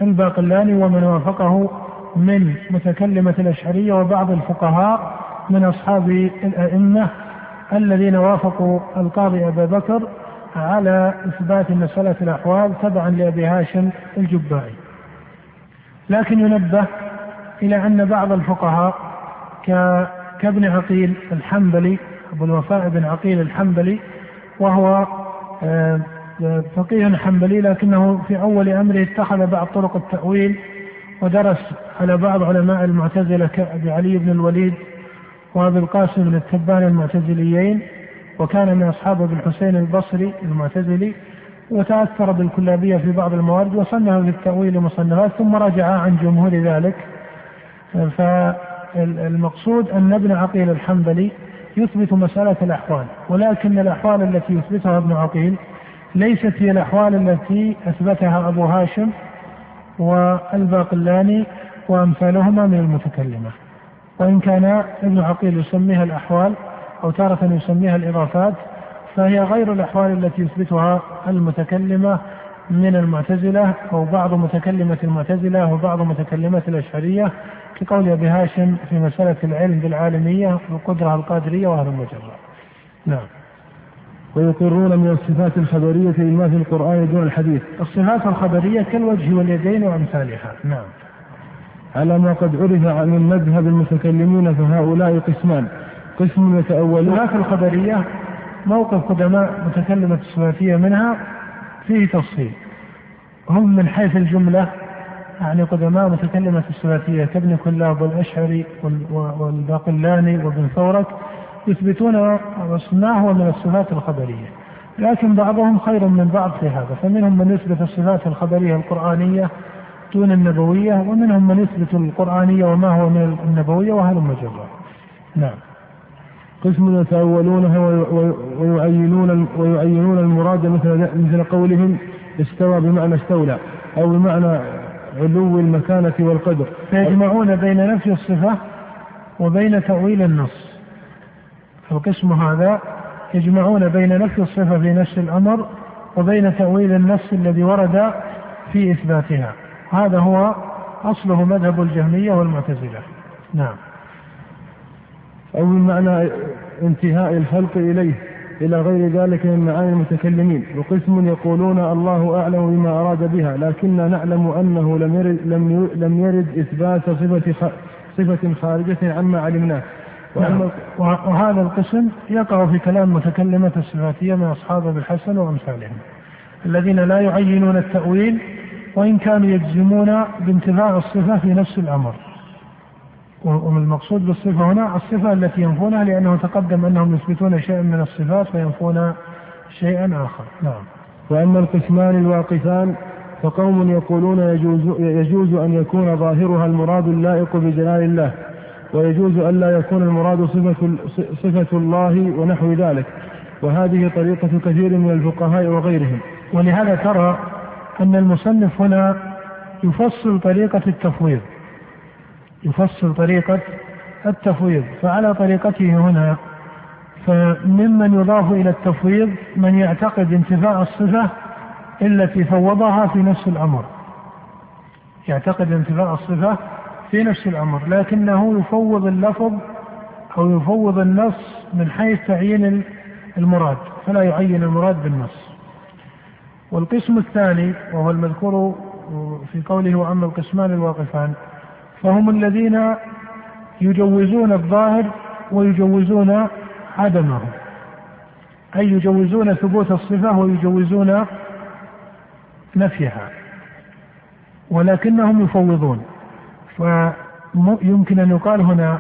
الباقلاني ومن وافقه من متكلمة الأشعرية وبعض الفقهاء من أصحاب الأئمة الذين وافقوا القاضي أبا بكر على إثبات مسألة الأحوال تبعا لأبي هاشم الجبائي لكن ينبه إلى أن بعض الفقهاء كابن عقيل الحنبلي أبو الوفاء بن عقيل الحنبلي وهو آه، فقيه حنبلي لكنه في أول أمره اتخذ بعض طرق التأويل ودرس على بعض علماء المعتزلة كأبي علي بن الوليد وأبي القاسم بن التبان المعتزليين وكان من أصحاب ابن الحسين البصري المعتزلي وتأثر بالكلابية في بعض الموارد وصنف في التأويل مصنفات ثم رجع عن جمهور ذلك فالمقصود أن ابن عقيل الحنبلي يثبت مسألة الأحوال ولكن الأحوال التي يثبتها ابن عقيل ليست هي الأحوال التي أثبتها أبو هاشم والباقلاني وأمثالهما من المتكلمة وإن كان ابن عقيل يسميها الأحوال أو تارة يسميها الإضافات فهي غير الأحوال التي يثبتها المتكلمة من المعتزلة أو بعض متكلمة المعتزلة وبعض متكلمة الأشعرية كقول أبي هاشم في مسألة العلم بالعالمية والقدرة القادرية وهذا المجرة. نعم. ويقرون من الصفات الخبرية لما في القرآن دون الحديث. الصفات الخبرية كالوجه واليدين وأمثالها، نعم. على ما قد عرف عن المذهب المتكلمين فهؤلاء قسمان. قسم يتأولون هناك القدرية موقف قدماء متكلمة السلفية منها فيه تفصيل هم من حيث الجملة يعني قدماء متكلمة السلفية كابن كلاب والأشعري والباقلاني وابن ثورك يثبتون ما هو من الصفات الخبرية لكن بعضهم خير من بعض في هذا فمنهم من يثبت الصفات الخبرية القرآنية دون النبوية ومنهم من يثبت القرآنية وما هو من النبوية وهل مجرد نعم قسم يتأولونها ويعينون ويعينون المراد مثل مثل قولهم استوى بمعنى استولى أو بمعنى علو المكانة والقدر فيجمعون بين نفي الصفة وبين تأويل النص القسم هذا يجمعون بين نفي الصفة في نفس الأمر وبين تأويل النص الذي ورد في إثباتها هذا هو أصله مذهب الجهمية والمعتزلة نعم أو من معنى انتهاء الخلق إليه إلى غير ذلك من معاني المتكلمين وقسم يقولون الله أعلم بما أراد بها لكننا نعلم أنه لم يرد, لم لم يرد إثبات صفة صفة خارجة عما علمناه نعم. وهذا القسم يقع في كلام متكلمة الصفاتية من أصحاب أبي الحسن وأمثالهم الذين لا يعينون التأويل وإن كانوا يجزمون بانتفاع الصفة في نفس الأمر والمقصود بالصفة هنا الصفة التي ينفونها لأنه تقدم أنهم يثبتون شيئا من الصفات فينفون شيئا آخر نعم وأما القسمان الواقفان فقوم يقولون يجوز, يجوز أن يكون ظاهرها المراد اللائق بجلال الله ويجوز أن لا يكون المراد صفة, صفة الله ونحو ذلك وهذه طريقة كثير من الفقهاء وغيرهم ولهذا ترى أن المصنف هنا يفصل طريقة التفويض يفصل طريقة التفويض فعلى طريقته هنا فممن يضاف إلى التفويض من يعتقد انتفاء الصفة التي فوضها في نفس الأمر يعتقد انتفاء الصفة في نفس الأمر لكنه يفوض اللفظ أو يفوض النص من حيث تعيين المراد فلا يعين المراد بالنص والقسم الثاني وهو المذكور في قوله وأما القسمان الواقفان فهم الذين يجوزون الظاهر ويجوزون عدمه أي يجوزون ثبوت الصفة ويجوزون نفيها ولكنهم يفوضون فيمكن أن يقال هنا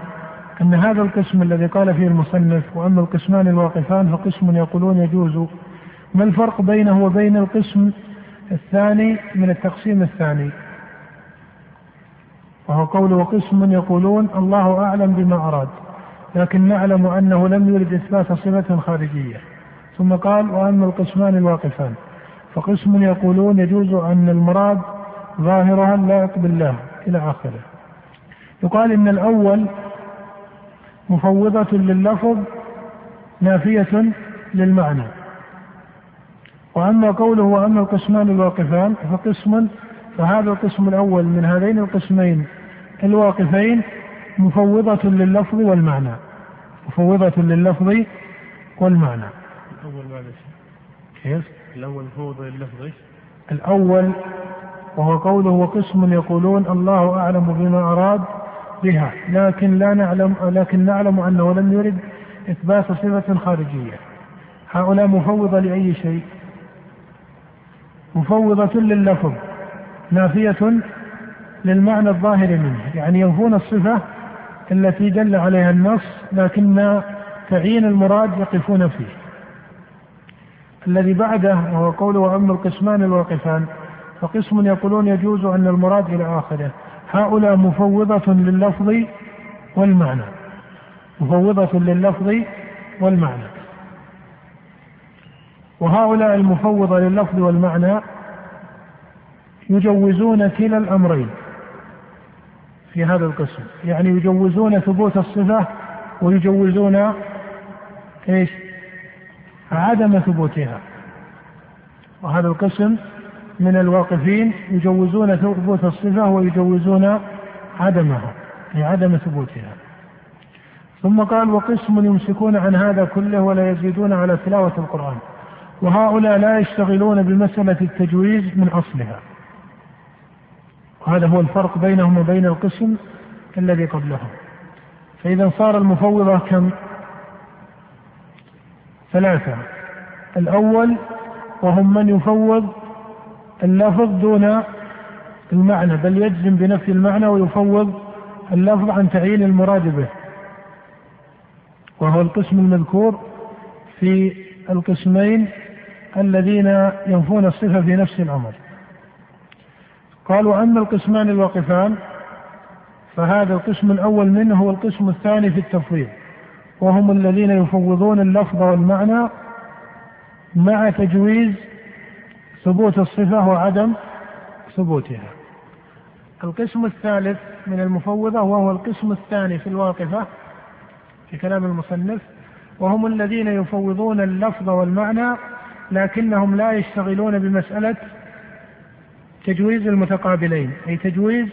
أن هذا القسم الذي قال فيه المصنف وأما القسمان الواقفان فقسم يقولون يجوز ما الفرق بينه وبين القسم الثاني من التقسيم الثاني وهو قول قسم يقولون الله أعلم بما أراد لكن نعلم أنه لم يرد إثبات صفة خارجية ثم قال وأما القسمان الواقفان فقسم يقولون يجوز أن المراد ظاهرها يقبل الله إلى آخره يقال إن الأول مفوضة لللفظ نافية للمعنى وأما قوله وأما القسمان الواقفان فقسم فهذا القسم الأول من هذين القسمين الواقفين مفوضة لللفظ والمعنى مفوضة لللفظ والمعنى الأول معلش كيف؟ الأول مفوضة لللفظ الأول وهو قوله وقسم يقولون الله أعلم بما أراد بها لكن لا نعلم لكن نعلم أنه لم يرد إثبات صفة خارجية هؤلاء مفوضة لأي شيء مفوضة لللفظ نافية للمعنى الظاهر منه يعني ينفون الصفة التي دل عليها النص لكن تعيين المراد يقفون فيه الذي بعده وهو قوله وأما القسمان الواقفان فقسم يقولون يجوز أن المراد إلى آخره هؤلاء مفوضة لللفظ والمعنى مفوضة لللفظ والمعنى وهؤلاء المفوضة لللفظ والمعنى يجوزون كلا الأمرين في هذا القسم يعني يجوزون ثبوت الصفة ويجوزون ايش عدم ثبوتها وهذا القسم من الواقفين يجوزون ثبوت الصفة ويجوزون عدمها لعدم يعني ثبوتها ثم قال وقسم يمسكون عن هذا كله ولا يزيدون على تلاوة القرآن وهؤلاء لا يشتغلون بمسألة التجويز من أصلها وهذا هو الفرق بينهم وبين القسم الذي قبلهم فإذا صار المفوضة كم ثلاثة الأول وهم من يفوض اللفظ دون المعنى بل يجزم بنفي المعنى ويفوض اللفظ عن تعيين المراد به وهو القسم المذكور في القسمين الذين ينفون الصفة في نفس الأمر قالوا أما القسمان الواقفان فهذا القسم الأول منه هو القسم الثاني في التفويض وهم الذين يفوضون اللفظ والمعنى مع تجويز ثبوت الصفة وعدم ثبوتها القسم الثالث من المفوضة وهو القسم الثاني في الواقفة في كلام المصنف وهم الذين يفوضون اللفظ والمعنى لكنهم لا يشتغلون بمسألة تجويز المتقابلين أي تجويز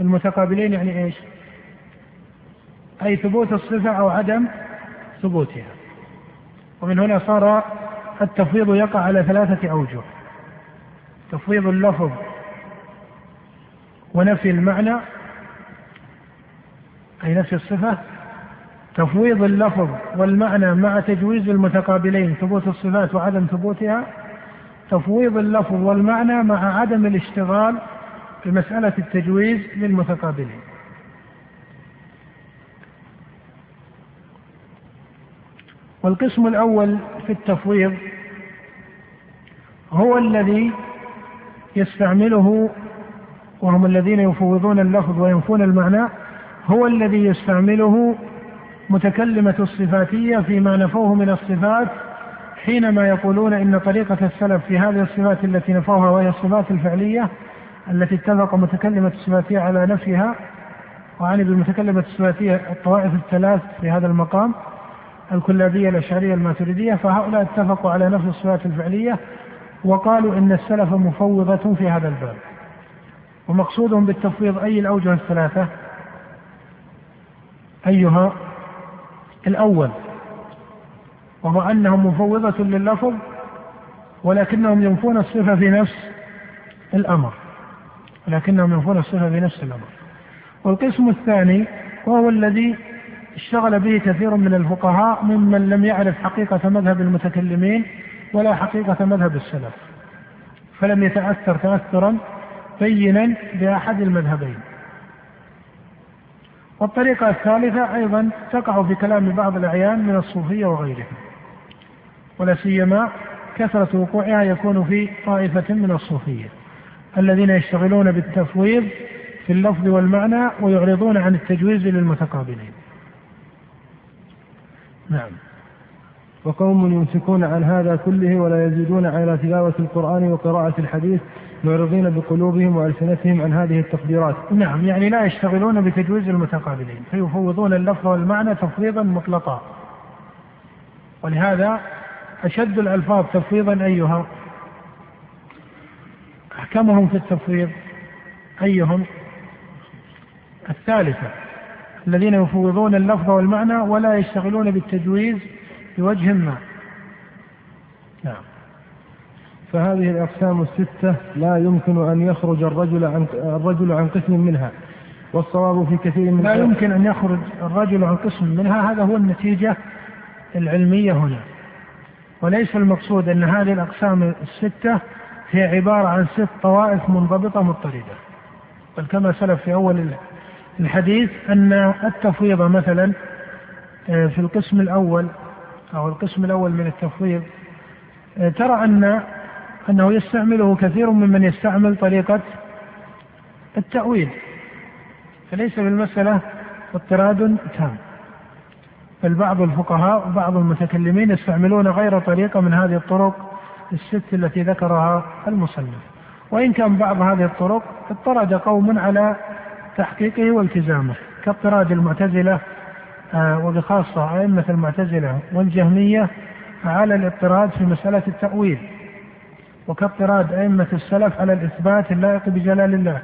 المتقابلين يعني إيش أي ثبوت الصفة أو عدم ثبوتها ومن هنا صار التفويض يقع على ثلاثة أوجه تفويض اللفظ ونفي المعنى أي نفي الصفة تفويض اللفظ والمعنى مع تجويز المتقابلين ثبوت الصفات وعدم ثبوتها تفويض اللفظ والمعنى مع عدم الاشتغال بمسألة التجويز للمتقابلين والقسم الأول في التفويض هو الذي يستعمله وهم الذين يفوضون اللفظ وينفون المعنى هو الذي يستعمله متكلمة الصفاتية فيما نفوه من الصفات حينما يقولون ان طريقه السلف في هذه الصفات التي نفوها وهي الصفات الفعليه التي اتفق متكلمه السباتيه على نفيها وعند بالمتكلمه السباتيه الطوائف الثلاث في هذا المقام الكلابيه الاشعريه الماتريديه فهؤلاء اتفقوا على نفي الصفات الفعليه وقالوا ان السلف مفوضه في هذا الباب ومقصودهم بالتفويض اي الاوجه الثلاثه ايها الاول ومع انهم مفوضة لللفظ ولكنهم ينفون الصفة في نفس الأمر ولكنهم ينفون الصفة في نفس الأمر والقسم الثاني وهو الذي اشتغل به كثير من الفقهاء ممن لم يعرف حقيقة مذهب المتكلمين ولا حقيقة مذهب السلف فلم يتأثر تأثرا بينا بأحد المذهبين والطريقة الثالثة أيضا تقع في كلام بعض الأعيان من الصوفية وغيرهم ولا سيما كثرة وقوعها يكون في طائفة من الصوفية الذين يشتغلون بالتفويض في اللفظ والمعنى ويعرضون عن التجويز للمتقابلين. نعم. وقوم يمسكون عن هذا كله ولا يزيدون على تلاوة القرآن وقراءة الحديث معرضين بقلوبهم وألسنتهم عن هذه التقديرات. نعم يعني لا يشتغلون بتجويز المتقابلين فيفوضون اللفظ والمعنى تفويضا مطلقا. ولهذا أشد الألفاظ تفويضا أيها أحكمهم في التفويض أيهم الثالثة الذين يفوضون اللفظ والمعنى ولا يشتغلون بالتجويز بوجه ما نعم فهذه الأقسام الستة لا يمكن أن يخرج الرجل عن الرجل عن قسم منها والصواب في كثير من لا يمكن أن يخرج الرجل عن قسم منها هذا هو النتيجة العلمية هنا وليس المقصود أن هذه الأقسام الستة هي عبارة عن ست طوائف منضبطة مضطردة بل كما سلف في أول الحديث أن التفويض مثلا آه، في القسم الأول أو القسم الأول من التفويض آه، ترى أن أنه يستعمله كثير ممن يستعمل طريقة التأويل فليس بالمسألة اضطراد تام بل بعض الفقهاء وبعض المتكلمين يستعملون غير طريقة من هذه الطرق الست التي ذكرها المصنف وإن كان بعض هذه الطرق اضطرد قوم على تحقيقه والتزامه كاضطراد المعتزلة آه، وبخاصة أئمة المعتزلة والجهمية على الاضطراد في مسألة التأويل وكاضطراد أئمة السلف على الإثبات اللائق بجلال الله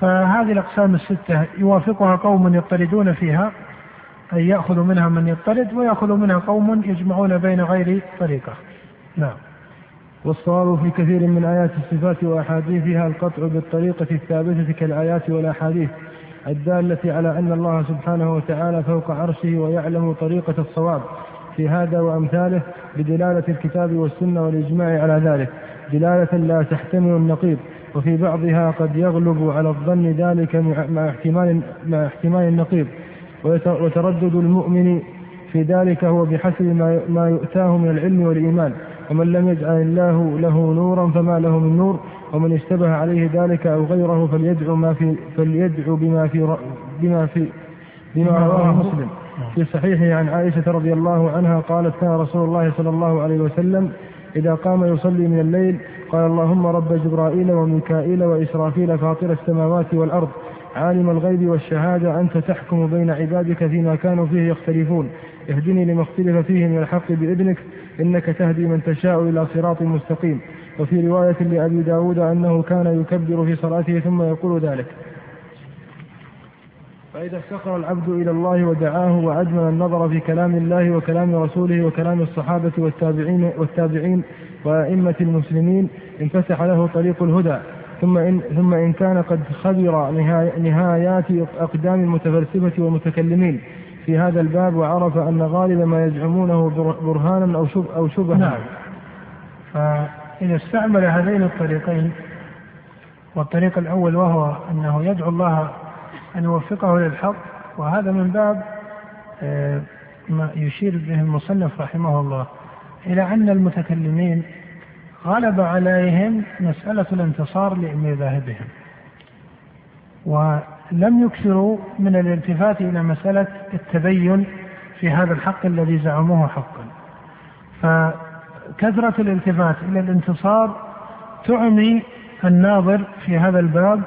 فهذه الأقسام الستة يوافقها قوم يضطردون فيها أي يأخذ منها من يضطرد ويأخذ منها قوم يجمعون بين غير طريقة نعم والصواب في كثير من آيات الصفات وأحاديثها القطع بالطريقة الثابتة كالآيات والأحاديث الدالة على أن الله سبحانه وتعالى فوق عرشه ويعلم طريقة الصواب في هذا وأمثاله بدلالة الكتاب والسنة والإجماع على ذلك دلالة لا تحتمل النقيض وفي بعضها قد يغلب على الظن ذلك مع احتمال مع احتمال النقيض وتردد المؤمن في ذلك هو بحسب ما يؤتاه من العلم والإيمان ومن لم يجعل الله له نورا فما له من نور ومن اشتبه عليه ذلك أو غيره فليدعو ما في فليدعو بما في بما في بما رواه مسلم نعم. في صحيحه عن عائشة رضي الله عنها قالت كان رسول الله صلى الله عليه وسلم إذا قام يصلي من الليل قال اللهم رب جبرائيل وميكائيل وإسرافيل فاطر السماوات والأرض عالم الغيب والشهادة أنت تحكم بين عبادك فيما كانوا فيه يختلفون اهدني لما اختلف فيه من الحق بإذنك إنك تهدي من تشاء إلى صراط مستقيم وفي رواية لأبي داود أنه كان يكبر في صلاته ثم يقول ذلك فإذا افتقر العبد إلى الله ودعاه وأجمل النظر في كلام الله وكلام رسوله وكلام الصحابة والتابعين والتابعين وأئمة المسلمين انفتح له طريق الهدى ثم إن, ثم إن كان قد خبر نهايات أقدام المتفلسفة والمتكلمين في هذا الباب وعرف أن غالب ما يزعمونه برهانا أو شبه أو شبهة نعم فإذا استعمل هذين الطريقين والطريق الأول وهو أنه يدعو الله أن يوفقه للحق وهذا من باب آه، ما يشير به المصنف رحمه الله إلى أن المتكلمين غلب عليهم مسألة الانتصار لمذاهبهم ولم يكثروا من الالتفات إلى مسألة التبين في هذا الحق الذي زعموه حقا فكثرة الالتفات إلى الانتصار تعمي الناظر في هذا الباب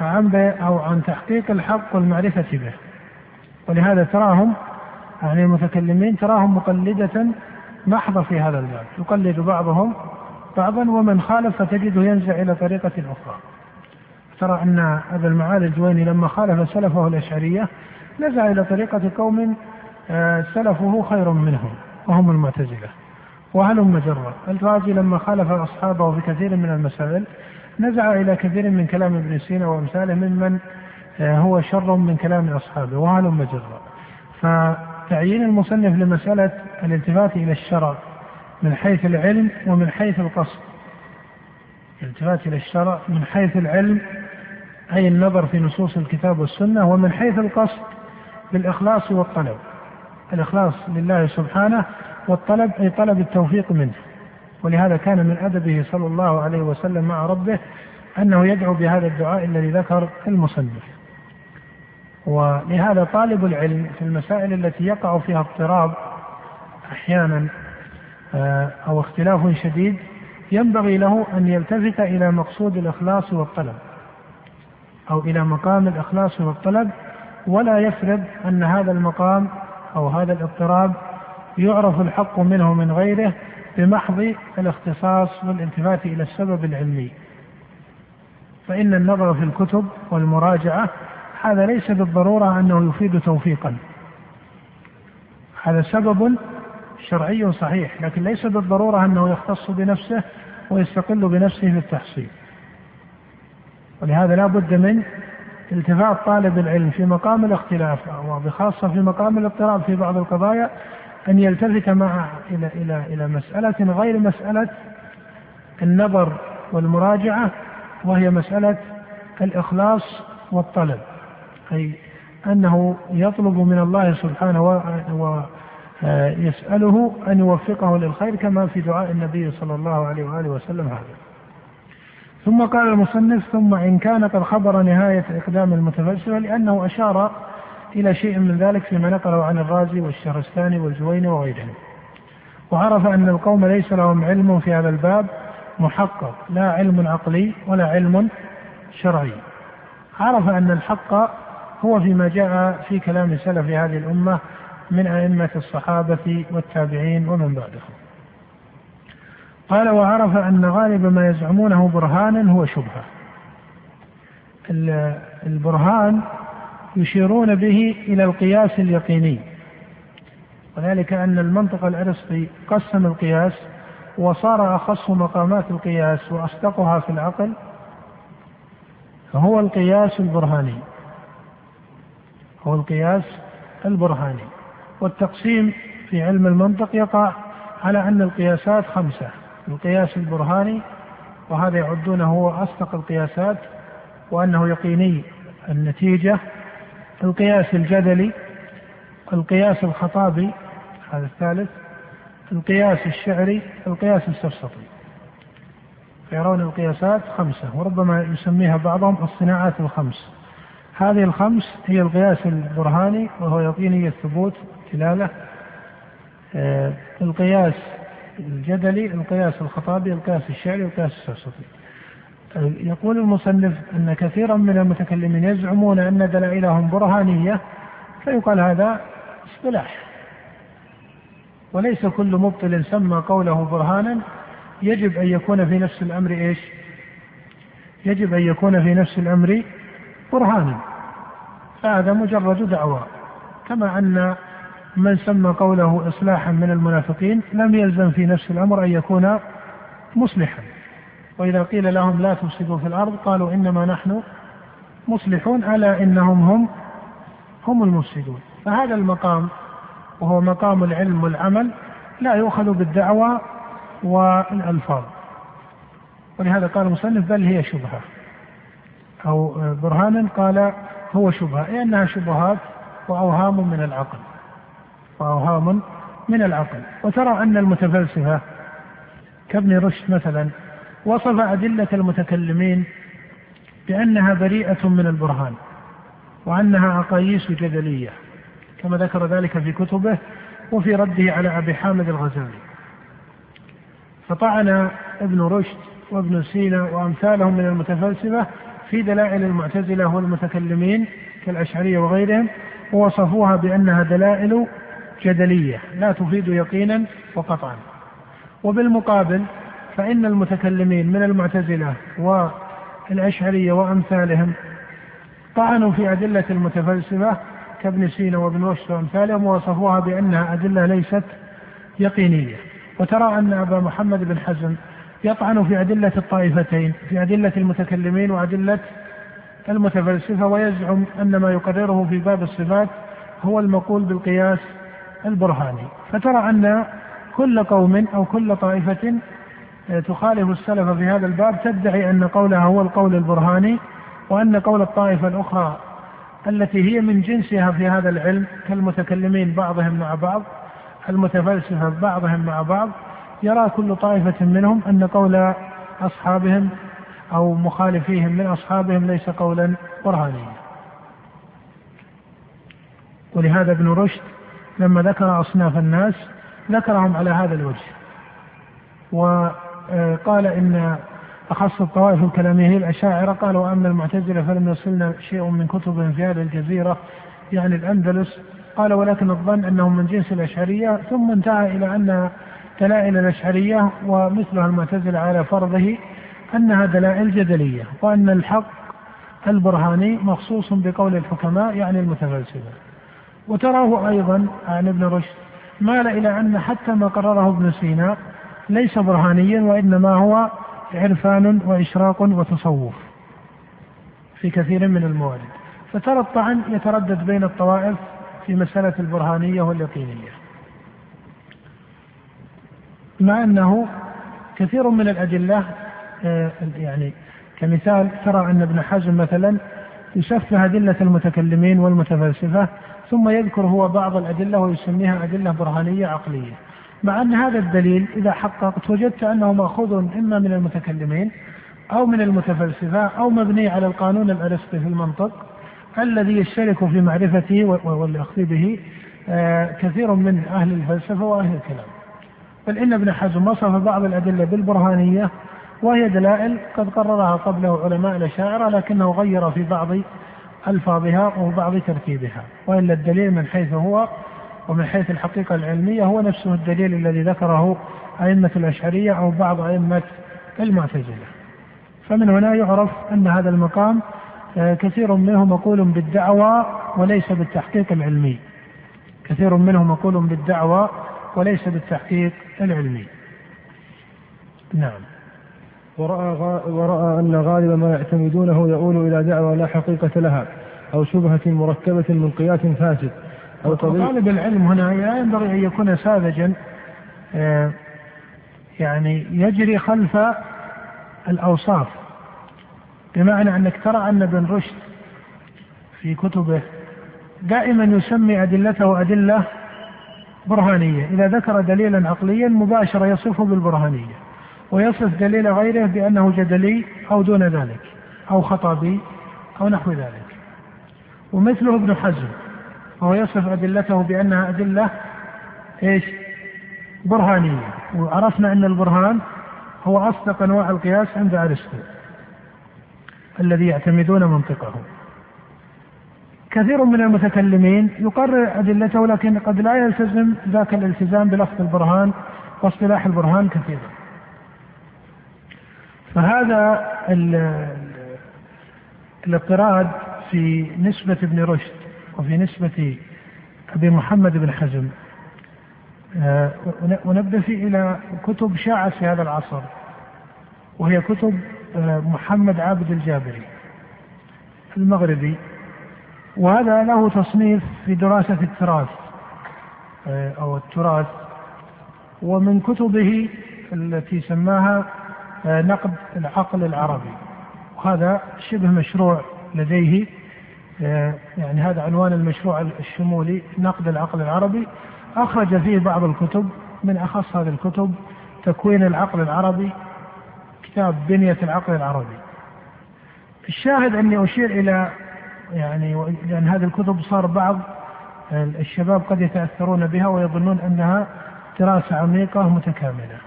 عن أو عن تحقيق الحق والمعرفة به ولهذا تراهم يعني المتكلمين تراهم مقلدة محضة في هذا الباب يقلد بعضهم بعضا ومن خالف فتجده ينزع إلى طريقة أخرى ترى أن أبا المعالي الجويني لما خالف سلفه الأشعرية نزع إلى طريقة قوم آه، سلفه خير منهم وهم المعتزلة وهلم مجرة الرازي لما خالف أصحابه في كثير من المسائل نزع إلى كثير من كلام ابن سينا وأمثاله ممن آه، هو شر من كلام أصحابه وهلم مجرة فتعيين المصنف لمسألة الالتفات إلى الشرع من حيث العلم ومن حيث القصد الالتفات إلى الشرع من حيث العلم أي النظر في نصوص الكتاب والسنة ومن حيث القصد بالإخلاص والطلب الإخلاص لله سبحانه والطلب أي طلب التوفيق منه ولهذا كان من أدبه صلى الله عليه وسلم مع ربه أنه يدعو بهذا الدعاء الذي ذكر المصنف ولهذا طالب العلم في المسائل التي يقع فيها اضطراب أحيانا آه، أو اختلاف شديد ينبغي له أن يلتفت إلى مقصود الإخلاص والطلب أو إلى مقام الإخلاص والطلب ولا يفرض أن هذا المقام أو هذا الاضطراب يعرف الحق منه من غيره بمحض الاختصاص والالتفات إلى السبب العلمي فإن النظر في الكتب والمراجعة هذا ليس بالضرورة أنه يفيد توفيقا هذا سبب شرعي صحيح لكن ليس بالضرورة أنه يختص بنفسه ويستقل بنفسه في التحصيل ولهذا لا بد من التفات طالب العلم في مقام الاختلاف وبخاصة في مقام الاضطراب في بعض القضايا أن يلتفت مع إلى إلى إلى مسألة غير مسألة النظر والمراجعة وهي مسألة الإخلاص والطلب أي أنه يطلب من الله سبحانه آه، يسأله أن يوفقه للخير كما في دعاء النبي صلى الله عليه وآله وسلم هذا ثم قال المصنف ثم إن كان قد خبر نهاية إقدام المتفلسفة لأنه أشار إلى شيء من ذلك فيما نقله عن الرازي والشهرستاني والجوين وغيرهم وعرف أن القوم ليس لهم علم في هذا الباب محقق لا علم عقلي ولا علم شرعي عرف أن الحق هو فيما جاء في كلام سلف هذه الأمة من أئمة الصحابة والتابعين ومن بعدهم. قال وعرف أن غالب ما يزعمونه برهانا هو شبهة. البرهان يشيرون به إلى القياس اليقيني. وذلك أن المنطق الأرسطي قسم القياس وصار أخص مقامات القياس وأصدقها في العقل هو القياس البرهاني. هو القياس البرهاني. والتقسيم في علم المنطق يقع على أن القياسات خمسة القياس البرهاني وهذا يعدونه هو أصدق القياسات وأنه يقيني النتيجة القياس الجدلي القياس الخطابي هذا الثالث القياس الشعري القياس السفسطي فيرون القياسات خمسة وربما يسميها بعضهم الصناعات الخمس هذه الخمس هي القياس البرهاني وهو يقيني الثبوت التلاوة آه، القياس الجدلي القياس الخطابي القياس الشعري القياس السرسطي يقول المصنف أن كثيرا من المتكلمين يزعمون أن دلائلهم برهانية فيقال هذا اصطلاح وليس كل مبطل سمى قوله برهانا يجب أن يكون في نفس الأمر إيش يجب أن يكون في نفس الأمر برهانا فهذا مجرد دعوى كما أن من سمى قوله إصلاحا من المنافقين لم يلزم في نفس الأمر أن يكون مصلحا وإذا قيل لهم لا تفسدوا في الأرض قالوا إنما نحن مصلحون ألا إنهم هم هم المفسدون فهذا المقام وهو مقام العلم والعمل لا يؤخذ بالدعوى والألفاظ ولهذا قال المصنف بل هي شبهة أو برهان قال هو شبهة أي أنها شبهات وأوهام من العقل وأوهام من العقل وترى أن المتفلسفة كابن رشد مثلا وصف أدلة المتكلمين بأنها بريئة من البرهان وأنها أقاييس جدلية كما ذكر ذلك في كتبه وفي رده على أبي حامد الغزالي فطعن ابن رشد وابن سينا وأمثالهم من المتفلسفة في دلائل المعتزلة والمتكلمين كالأشعرية وغيرهم ووصفوها بأنها دلائل جدلية لا تفيد يقينا وقطعا وبالمقابل فإن المتكلمين من المعتزلة والأشعرية وأمثالهم طعنوا في أدلة المتفلسفة كابن سينا وابن رشد وأمثالهم ووصفوها بأنها أدلة ليست يقينية وترى أن أبا محمد بن حزم يطعن في أدلة الطائفتين في أدلة المتكلمين وأدلة المتفلسفة ويزعم أن ما يقرره في باب الصفات هو المقول بالقياس البرهاني فترى أن كل قوم أو كل طائفة آه، تخالف السلف في هذا الباب تدعي أن قولها هو القول البرهاني وأن قول الطائفة الأخرى التي هي من جنسها في هذا العلم كالمتكلمين بعضهم مع بعض المتفلسفة بعضهم مع بعض يرى كل طائفة منهم أن قول أصحابهم أو مخالفيهم من أصحابهم ليس قولا برهانيا ولهذا ابن رشد لما ذكر أصناف الناس ذكرهم على هذا الوجه وقال آه، إن أخص الطوائف الكلامية الأشاعرة قالوا أما المعتزلة فلم يصلنا شيء من كتبهم في هذه الجزيرة يعني الأندلس قال ولكن الظن أنهم من جنس الأشعرية ثم انتهى إلى أنها دلائل الأشعرية ومثلها المعتزلة على فرضه أنها دلائل جدلية وأن الحق البرهاني مخصوص بقول الحكماء يعني المتفلسفة وتراه أيضا عن ابن رشد مال إلى أن حتى ما قرره ابن سينا ليس برهانيا وإنما هو عرفان وإشراق وتصوف في كثير من الموارد فترى الطعن يتردد بين الطوائف في مسألة البرهانية واليقينية مع أنه كثير من الأدلة آه، يعني كمثال ترى أن ابن حزم مثلا يشفه أدلة المتكلمين والمتفلسفة ثم يذكر هو بعض الأدلة ويسميها أدلة برهانية عقلية مع أن هذا الدليل إذا حققت وجدت أنه مأخوذ إما من المتكلمين أو من المتفلسفة أو مبني على القانون الأرسطي في المنطق الذي يشترك في معرفته والأخذ به آه، كثير من أهل الفلسفة وأهل الكلام بل إن ابن حزم وصف بعض الأدلة بالبرهانية وهي دلائل قد قررها قبله علماء الأشاعرة لكنه غير في بعض ألفاظها وبعض ترتيبها وإلا الدليل من حيث هو ومن حيث الحقيقة العلمية هو نفسه الدليل الذي ذكره أئمة الأشعرية أو بعض أئمة المعتزلة فمن هنا يعرف أن هذا المقام آه، كثير منه مقول بالدعوى وليس بالتحقيق العلمي كثير منه مقول بالدعوى وليس بالتحقيق العلمي نعم ورأى, غا... ورأى أن غالب ما يعتمدونه يؤول إلى دعوى لا حقيقة لها أو شبهة مركبة من قياس فاسد أو طالب العلم هنا لا ينبغي أن يكون ساذجا آه، يعني يجري خلف الأوصاف بمعنى أنك ترى أن ابن رشد في كتبه دائما يسمي أدلته أدلة برهانية إذا ذكر دليلا عقليا مباشرة يصفه بالبرهانية ويصف دليل غيره بأنه جدلي أو دون ذلك أو خطابي أو نحو ذلك ومثله ابن حزم وهو يصف أدلته بأنها أدلة إيش برهانية وعرفنا أن البرهان هو أصدق أنواع القياس عند أرسطو الذي يعتمدون منطقه كثير من المتكلمين يقرر أدلته لكن قد لا يلتزم ذاك الالتزام بلفظ البرهان واصطلاح البرهان كثيرا فهذا الاضطراد في نسبة ابن رشد وفي نسبة أبي محمد بن حزم أنبه آه، إلى كتب شاعت في هذا العصر وهي كتب آه، محمد عابد الجابري المغربي وهذا له تصنيف في دراسة التراث آه، أو التراث ومن كتبه التي سماها نقد العقل العربي وهذا شبه مشروع لديه يعني هذا عنوان المشروع الشمولي نقد العقل العربي أخرج فيه بعض الكتب من أخص هذه الكتب تكوين العقل العربي كتاب بنية العقل العربي الشاهد أني أشير إلى يعني لأن هذه الكتب صار بعض الشباب قد يتأثرون بها ويظنون أنها دراسة عميقة متكاملة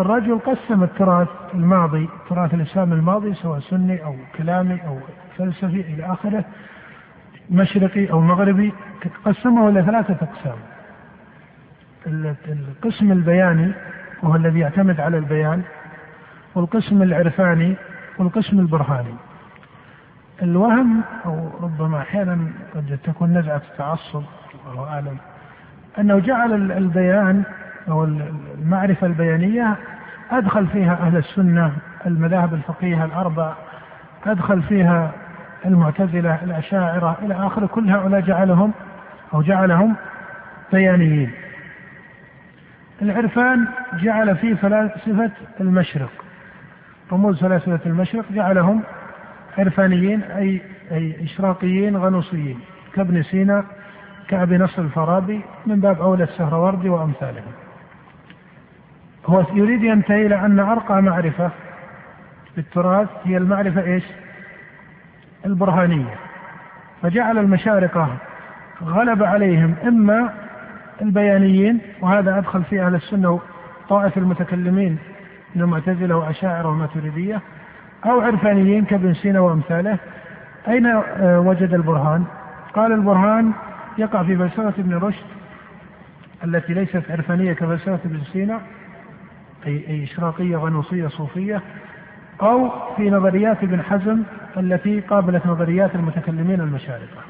الرجل قسم التراث الماضي تراث الإسلام الماضي سواء سني أو كلامي أو فلسفي إلى آخره مشرقي أو مغربي قسمه إلى ثلاثة أقسام القسم البياني وهو الذي يعتمد على البيان والقسم العرفاني والقسم البرهاني الوهم او ربما احيانا قد تكون نزعه التعصب والله اعلم انه جعل البيان أو المعرفة البيانية أدخل فيها أهل السنة المذاهب الفقهية الأربع أدخل فيها المعتزلة الأشاعرة إلى آخره كل هؤلاء جعلهم أو جعلهم بيانيين العرفان جعل فيه فلاسفة المشرق رموز فلاسفة المشرق جعلهم عرفانيين أي أي إشراقيين غنوصيين كابن سينا كأبي نصر الفارابي من باب أولى السهروردي وأمثالهم هو يريد ينتهي إلى أن أرقى معرفة بالتراث هي المعرفة إيش البرهانية فجعل المشارقة غلب عليهم إما البيانيين وهذا أدخل في أهل السنة طائف المتكلمين من المعتزلة وأشاعرة وماتريديه أو عرفانيين كابن سينا وأمثاله أين وجد البرهان؟ قال البرهان يقع في فلسفة ابن رشد التي ليست عرفانية كفلسفة ابن سينا أي إشراقية ونوصية صوفية أو في نظريات ابن حزم التي قابلت نظريات المتكلمين المشارقة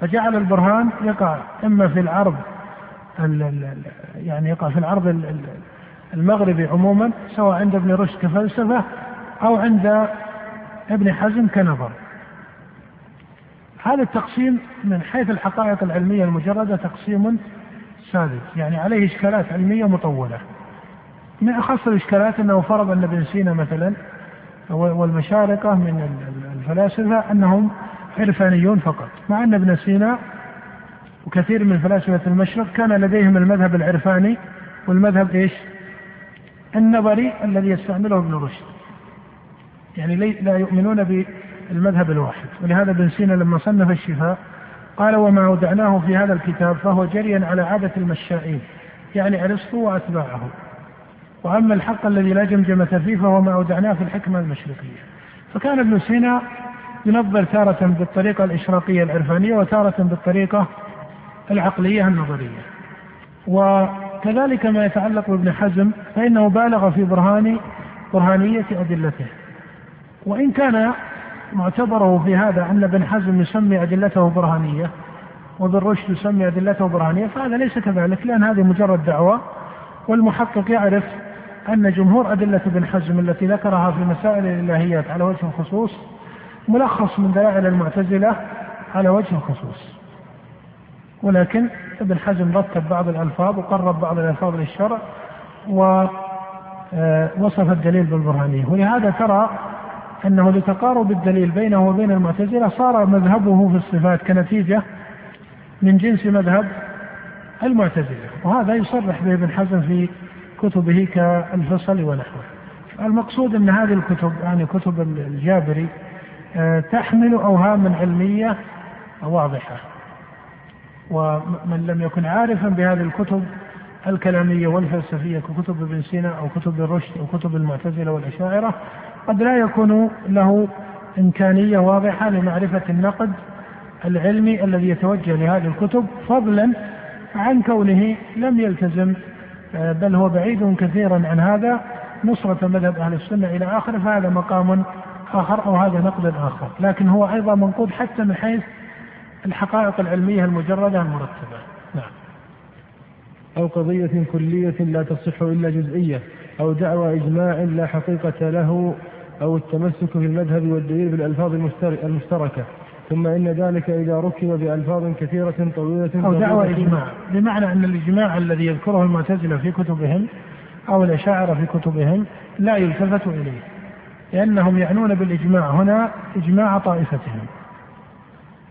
فجعل البرهان يقع إما في العرض يعني يقع في العرض المغربي عموما سواء عند ابن رشد كفلسفة أو عند ابن حزم كنظر هذا التقسيم من حيث الحقائق العلمية المجردة تقسيم ساذج يعني عليه إشكالات علمية مطولة من أخص الإشكالات أنه فرض أن ابن سينا مثلا والمشارقة من الفلاسفة أنهم عرفانيون فقط مع أن ابن سينا وكثير من فلاسفة المشرق كان لديهم المذهب العرفاني والمذهب إيش النظري الذي يستعمله ابن رشد يعني لا يؤمنون بالمذهب الواحد ولهذا ابن سينا لما صنف الشفاء قال وما أودعناه في هذا الكتاب فهو جريا على عادة المشائين يعني أرسطو وأتباعه واما الحق الذي لا جمجمه فيه فهو ما اودعناه في الحكمه المشرقيه. فكان ابن سينا ينظر تارة بالطريقة الإشراقية العرفانية وتارة بالطريقة العقلية النظرية وكذلك ما يتعلق بابن حزم فإنه بالغ في برهان برهانية أدلته وإن كان معتبره في هذا أن ابن حزم يسمي أدلته برهانية وابن رشد يسمي أدلته برهانية فهذا ليس كذلك لأن هذه مجرد دعوة والمحقق يعرف أن جمهور أدلة ابن حزم التي ذكرها في مسائل الإلهيات على وجه الخصوص ملخص من دلائل المعتزلة على وجه الخصوص ولكن ابن حزم رتب بعض الألفاظ وقرب بعض الألفاظ للشرع ووصف آه، الدليل بالبرهانية ولهذا ترى أنه لتقارب الدليل بينه وبين المعتزلة صار مذهبه في الصفات كنتيجة من جنس مذهب المعتزلة وهذا يصرح به ابن حزم في كتبه كالفصل ونحوه المقصود أن هذه الكتب يعني كتب الجابري آه، تحمل أوهاما علمية واضحة ومن لم يكن عارفا بهذه الكتب الكلامية والفلسفية ككتب ابن سينا أو كتب الرشد أو كتب المعتزلة والأشاعرة قد لا يكون له إمكانية واضحة لمعرفة النقد العلمي الذي يتوجه لهذه الكتب فضلا عن كونه لم يلتزم آه، بل هو بعيد كثيرا عن هذا نصرة مذهب أهل السنة إلى آخره فهذا مقام آخر أو هذا نقد آخر لكن هو أيضا منقود حتى من حيث الحقائق العلمية المجردة المرتبة نعم أو قضية كلية لا تصح إلا جزئية أو دعوى إجماع لا حقيقة له أو التمسك في المذهب والدليل بالألفاظ المشتركة ثم إن ذلك إذا ركب بألفاظ كثيرة طويلة أو دعوة إجماع بمعنى أن الإجماع الذي يذكره المعتزلة في كتبهم أو الأشاعرة في كتبهم لا يلتفت إليه لأنهم يعنون بالإجماع هنا إجماع طائفتهم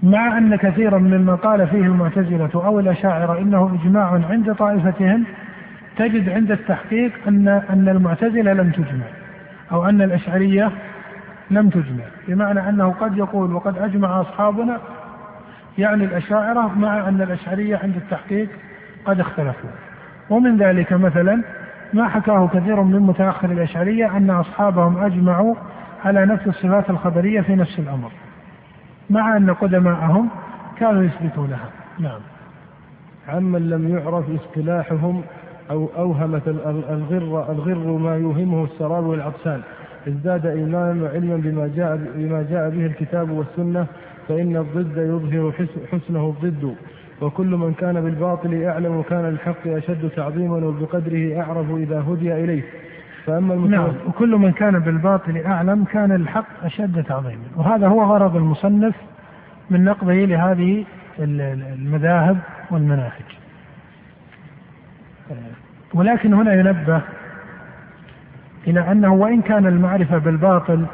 مع أن كثيرا مما قال فيه المعتزلة أو الأشاعرة إنه إجماع عند طائفتهم تجد عند التحقيق أن أن المعتزلة لم تجمع أو أن الأشعرية لم تجمع بمعنى أنه قد يقول وقد أجمع أصحابنا يعني الأشاعرة مع أن الأشعرية عند التحقيق قد اختلفوا ومن ذلك مثلا ما حكاه كثير من متأخر الأشعرية أن أصحابهم أجمعوا على نفس الصفات الخبرية في نفس الأمر مع أن قدماءهم كانوا يثبتونها نعم عمن لم يعرف اصطلاحهم أو أوهمت الغر الغر ما يوهمه السراب والعطسان ازداد إيمانا وعلما بما جاء بما جاء به الكتاب والسنة فإن الضد يظهر حسنه الضد وكل من كان بالباطل أعلم كان الحق أشد تعظيما وبقدره أعرف إذا هدي إليه فأما نعم وكل من كان بالباطل أعلم كان الحق أشد تعظيما وهذا هو غرض المصنف من نقضه لهذه المذاهب والمناهج أه، ولكن هنا ينبه إلى أنه وإن كان المعرفة بالباطل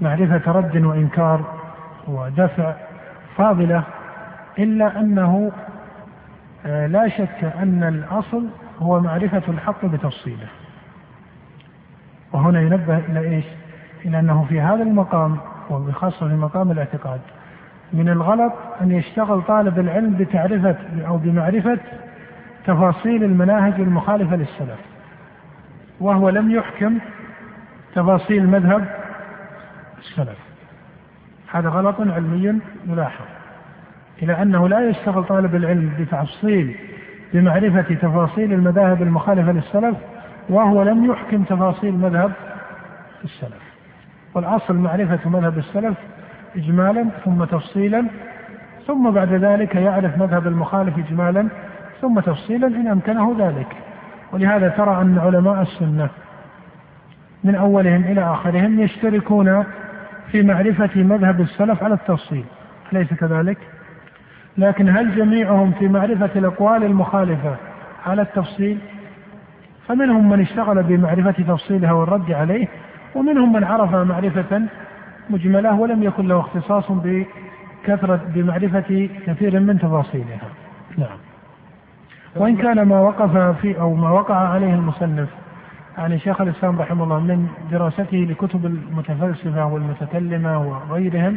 معرفة رد وإنكار ودفع فاضلة إلا أنه آه، لا شك أن الأصل هو معرفة الحق بتفصيله وهنا ينبه إلى إيش إلى أنه في هذا المقام وبخاصة في مقام الاعتقاد من الغلط أن يشتغل طالب العلم بتعرفة أو بمعرفة تفاصيل المناهج المخالفة للسلف وهو لم يحكم تفاصيل مذهب السلف هذا غلط علمي ملاحظ إلى أنه لا يشتغل طالب العلم بتفصيل بمعرفة تفاصيل المذاهب المخالفة للسلف وهو لم يحكم تفاصيل مذهب السلف والأصل معرفة مذهب السلف إجمالا ثم تفصيلا ثم بعد ذلك يعرف مذهب المخالف إجمالا ثم تفصيلا إن أمكنه ذلك ولهذا ترى أن علماء السنة من أولهم إلى آخرهم يشتركون في معرفة مذهب السلف على التفصيل أليس كذلك؟ لكن هل جميعهم في معرفة الأقوال المخالفة على التفصيل؟ فمنهم من اشتغل بمعرفة تفصيلها والرد عليه ومنهم من عرف معرفة مجملة ولم يكن له اختصاص بكثرة بمعرفة كثير من تفاصيلها نعم وإن كان ما وقف في أو ما وقع عليه المصنف يعني شيخ الإسلام رحمه الله من دراسته لكتب المتفلسفة والمتكلمة وغيرهم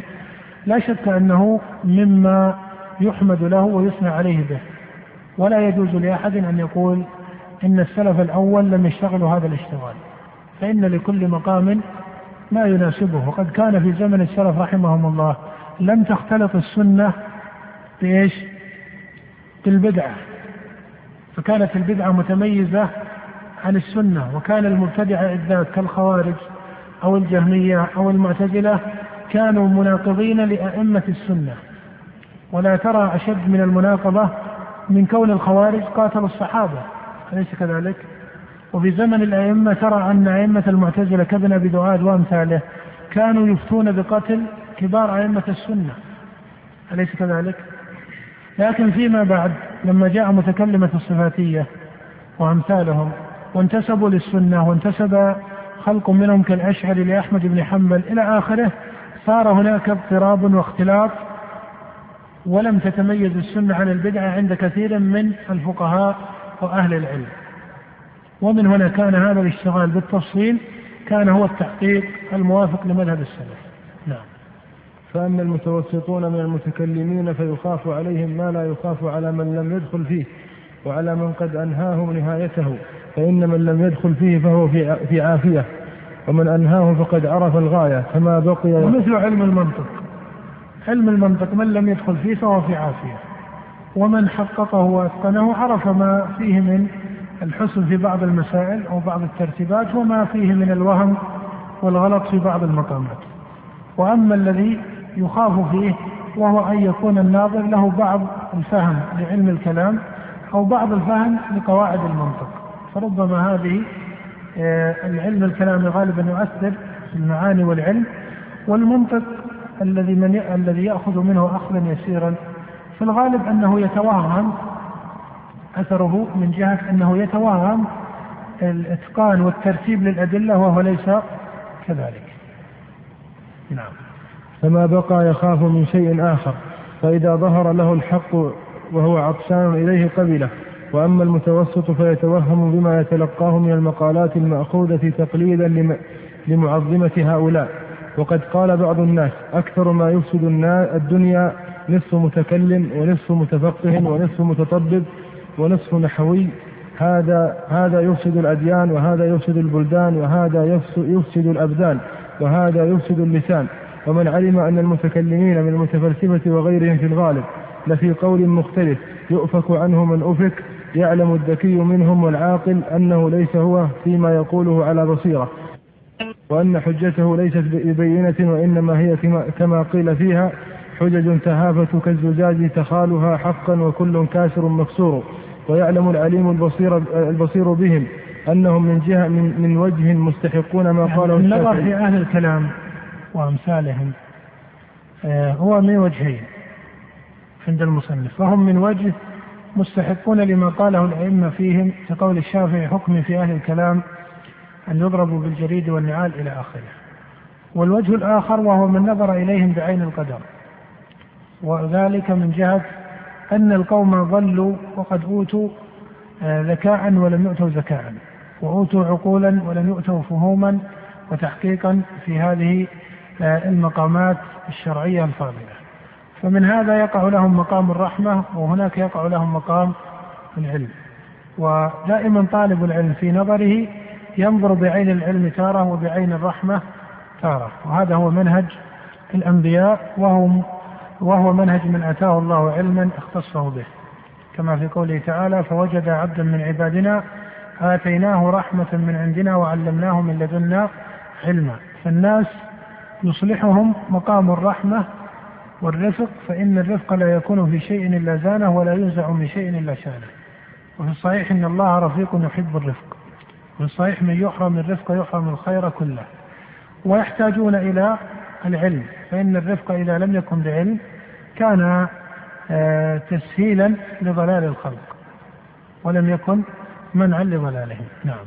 لا شك أنه مما يحمد له ويثنى عليه به ولا يجوز لأحد أن يقول إن السلف الأول لم يشتغلوا هذا الاشتغال فإن لكل مقام ما يناسبه وقد كان في زمن السلف رحمهم الله لم تختلط السنة بإيش بالبدعة فكانت البدعة متميزة عن السنة وكان المبتدع الذات كالخوارج أو الجهمية أو المعتزلة كانوا مناقضين لأئمة السنة ولا ترى أشد من المناقضة من كون الخوارج قاتلوا الصحابة أليس كذلك؟ وفي زمن الأئمة ترى أن أئمة المعتزلة كابن أبي دعاد وأمثاله كانوا يفتون بقتل كبار أئمة السنة أليس كذلك؟ لكن فيما بعد لما جاء متكلمة الصفاتية وأمثالهم وانتسبوا للسنة وانتسب خلق منهم كالأشعري لأحمد بن حنبل إلى آخره صار هناك اضطراب واختلاط ولم تتميز السنة عن البدعة عند كثير من الفقهاء وأهل العلم ومن هنا كان هذا الاشتغال بالتفصيل كان هو التحقيق الموافق لمذهب السلف نعم فأما المتوسطون من المتكلمين فيخاف عليهم ما لا يخاف على من لم يدخل فيه وعلى من قد أنهاهم نهايته فإن من لم يدخل فيه فهو في عافية ومن أنهاه فقد عرف الغاية فما بقي ومثل علم المنطق علم المنطق من لم يدخل فيه فهو في عافية ومن حققه واتقنه عرف ما فيه من الحسن في بعض المسائل أو بعض الترتيبات وما فيه من الوهم والغلط في بعض المقامات وأما الذي يخاف فيه وهو أن يكون الناظر له بعض الفهم لعلم الكلام أو بعض الفهم لقواعد المنطق فربما هذه آه، العلم الكلام غالبا يؤثر في المعاني والعلم والمنطق الذي من الذي ياخذ منه اخذا يسيرا في الغالب انه يتوهم اثره من جهه انه يتوهم الاتقان والترتيب للادله وهو ليس كذلك. نعم. فما بقى يخاف من شيء آخر فإذا ظهر له الحق وهو عطشان إليه قبله وأما المتوسط فيتوهم بما يتلقاه من المقالات المأخوذة تقليدا لمعظمة هؤلاء وقد قال بعض الناس أكثر ما يفسد الدنيا نصف متكلم ونصف متفقه ونصف متطبب ونصف نحوي هذا هذا يفسد الأديان وهذا يفسد البلدان وهذا يفسد الأبدان وهذا يفسد اللسان ومن علم أن المتكلمين من المتفلسفة وغيرهم في الغالب لفي قول مختلف يؤفك عنه من أفك يعلم الذكي منهم والعاقل أنه ليس هو فيما يقوله على بصيرة وأن حجته ليست ببينة وإنما هي كما قيل فيها حجج تهافت كالزجاج تخالها حقا وكل كاسر مكسور ويعلم العليم البصير البصير بهم انهم من جهه من, من وجه مستحقون ما قاله يعني النظر في اهل الكلام وأمثالهم آه، هو من وجهين عند المصنف فهم من وجه مستحقون لما قاله الأئمة فيهم كقول الشافعي حكم في أهل الكلام أن يضربوا بالجريد والنعال إلى آخره والوجه الآخر وهو من نظر إليهم بعين القدر وذلك من جهة أن القوم ظلوا وقد أوتوا آه، ذكاء ولم يؤتوا ذكاء وأوتوا عقولا ولم يؤتوا فهوما وتحقيقا في هذه المقامات الشرعية الفاضلة فمن هذا يقع لهم مقام الرحمة وهناك يقع لهم مقام العلم ودائما طالب العلم في نظره ينظر بعين العلم تارة وبعين الرحمة تارة وهذا هو منهج الأنبياء وهم وهو منهج من أتاه الله علما اختصه به كما في قوله تعالى فوجد عبدا من عبادنا آتيناه رحمة من عندنا وعلمناه من لدنا علما فالناس يصلحهم مقام الرحمة والرفق فإن الرفق لا يكون في شيء إلا زانه ولا ينزع من شيء إلا شانه وفي الصحيح إن الله رفيق يحب الرفق وفي الصحيح من يحرم الرفق يحرم الخير كله ويحتاجون إلى العلم فإن الرفق إذا لم يكن بعلم كان آه، تسهيلا لضلال الخلق ولم يكن منعا لضلالهم نعم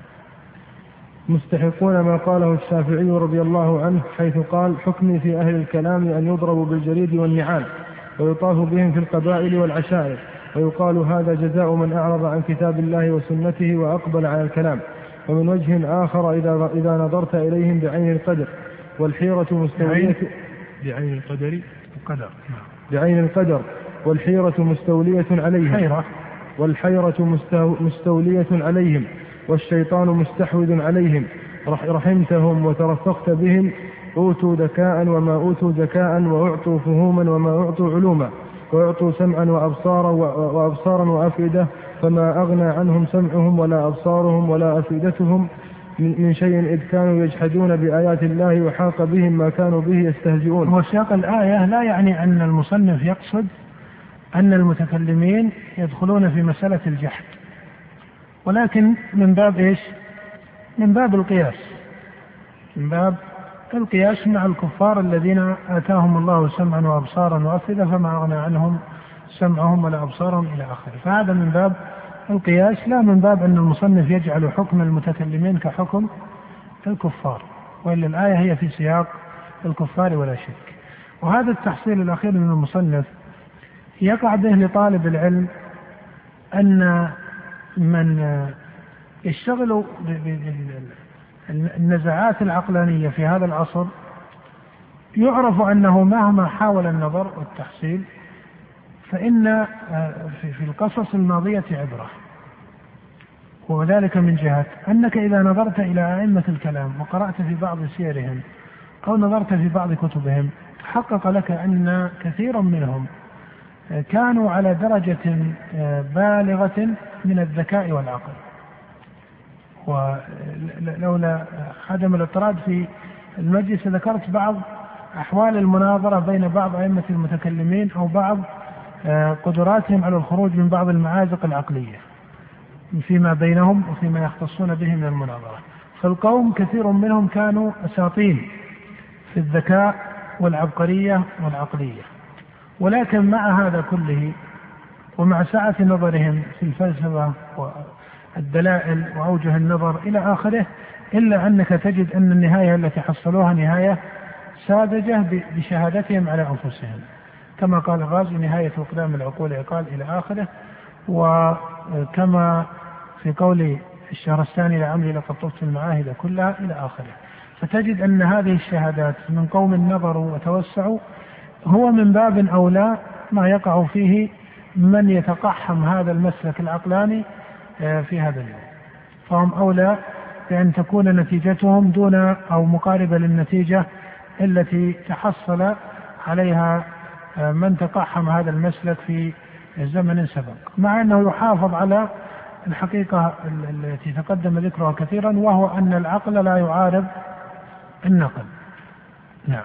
مستحقون ما قاله الشافعي رضي الله عنه حيث قال حكمي في أهل الكلام أن يضربوا بالجريد والنعال ويطاف بهم في القبائل والعشائر ويقال هذا جزاء من أعرض عن كتاب الله وسنته وأقبل على الكلام ومن وجه آخر إذا, إذا نظرت إليهم بعين القدر والحيرة مستولية بعين القدر القدر نعم. بعين القدر والحيرة مستولية عليهم والحيرة مستولية عليهم والشيطان مستحوذ عليهم رحمتهم وترفقت بهم أوتوا ذكاء وما أوتوا ذكاء وأعطوا فهوما وما أعطوا علوما وأعطوا سمعا وأبصارا وأبصارا وأفئدة فما أغنى عنهم سمعهم ولا أبصارهم ولا أفئدتهم من شيء إذ كانوا يجحدون بآيات الله وحاق بهم ما كانوا به يستهزئون وسياق الآية لا يعني أن المصنف يقصد أن المتكلمين يدخلون في مسألة الجحد ولكن من باب ايش؟ من باب القياس من باب القياس مع الكفار الذين اتاهم الله سمعا وابصارا وافئده فما اغنى عنهم سمعهم ولا ابصارهم الى اخره، فهذا من باب القياس لا من باب ان المصنف يجعل حكم المتكلمين كحكم الكفار، والا الايه هي في سياق الكفار ولا شك. وهذا التحصيل الاخير من المصنف يقع به لطالب العلم ان من اشتغلوا آه، بالنزعات العقلانية في هذا العصر يعرف أنه مهما حاول النظر والتحصيل فإن آه، في القصص الماضية عبرة وذلك من جهة أنك إذا نظرت إلى أئمة الكلام وقرأت في بعض سيرهم أو نظرت في بعض كتبهم تحقق لك أن كثيرا منهم كانوا على درجة آه، بالغة من الذكاء والعقل ولولا عدم الاطراد في المجلس ذكرت بعض أحوال المناظرة بين بعض أئمة المتكلمين أو بعض آه، قدراتهم على الخروج من بعض المعازق العقلية فيما بينهم وفيما يختصون به من المناظرة فالقوم كثير منهم كانوا أساطين في الذكاء والعبقرية والعقلية ولكن مع هذا كله ومع سعة نظرهم في الفلسفة والدلائل وأوجه النظر إلى آخره إلا أنك تجد أن النهاية التي حصلوها نهاية ساذجة بشهادتهم على أنفسهم كما قال الغازي نهاية أقدام العقول عقال إلى آخره وكما في قول الشهر الثاني لعمري لقد طفت المعاهد كلها إلى آخره فتجد أن هذه الشهادات من قوم نظروا وتوسعوا هو من باب أولى ما يقع فيه من يتقحم هذا المسلك العقلاني آه، في هذا اليوم فهم أولى بأن تكون نتيجتهم دون أو مقاربة للنتيجة التي تحصل عليها آه، من تقحم هذا المسلك في زمن سبق مع أنه يحافظ على الحقيقة التي تقدم ذكرها كثيرا وهو أن العقل لا يعارض النقل نعم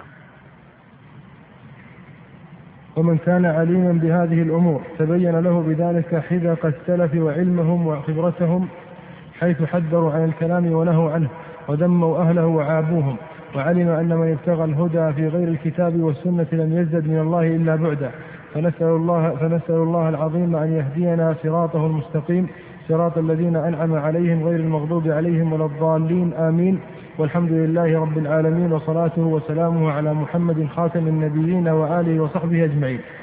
ومن كان عليما بهذه الأمور تبين له بذلك حذق السلف وعلمهم وخبرتهم حيث حذروا عن الكلام ونهوا عنه وذموا أهله وعابوهم وعلم أن من ابتغى الهدى في غير الكتاب والسنة لم يزدد من الله إلا بعدا فنسأل الله, فنسأل الله العظيم أن يهدينا صراطه المستقيم صراط الذين أنعم عليهم غير المغضوب عليهم ولا الضالين آمين والحمد لله رب العالمين وصلاته وسلامه على محمد خاتم النبيين وآله وصحبه أجمعين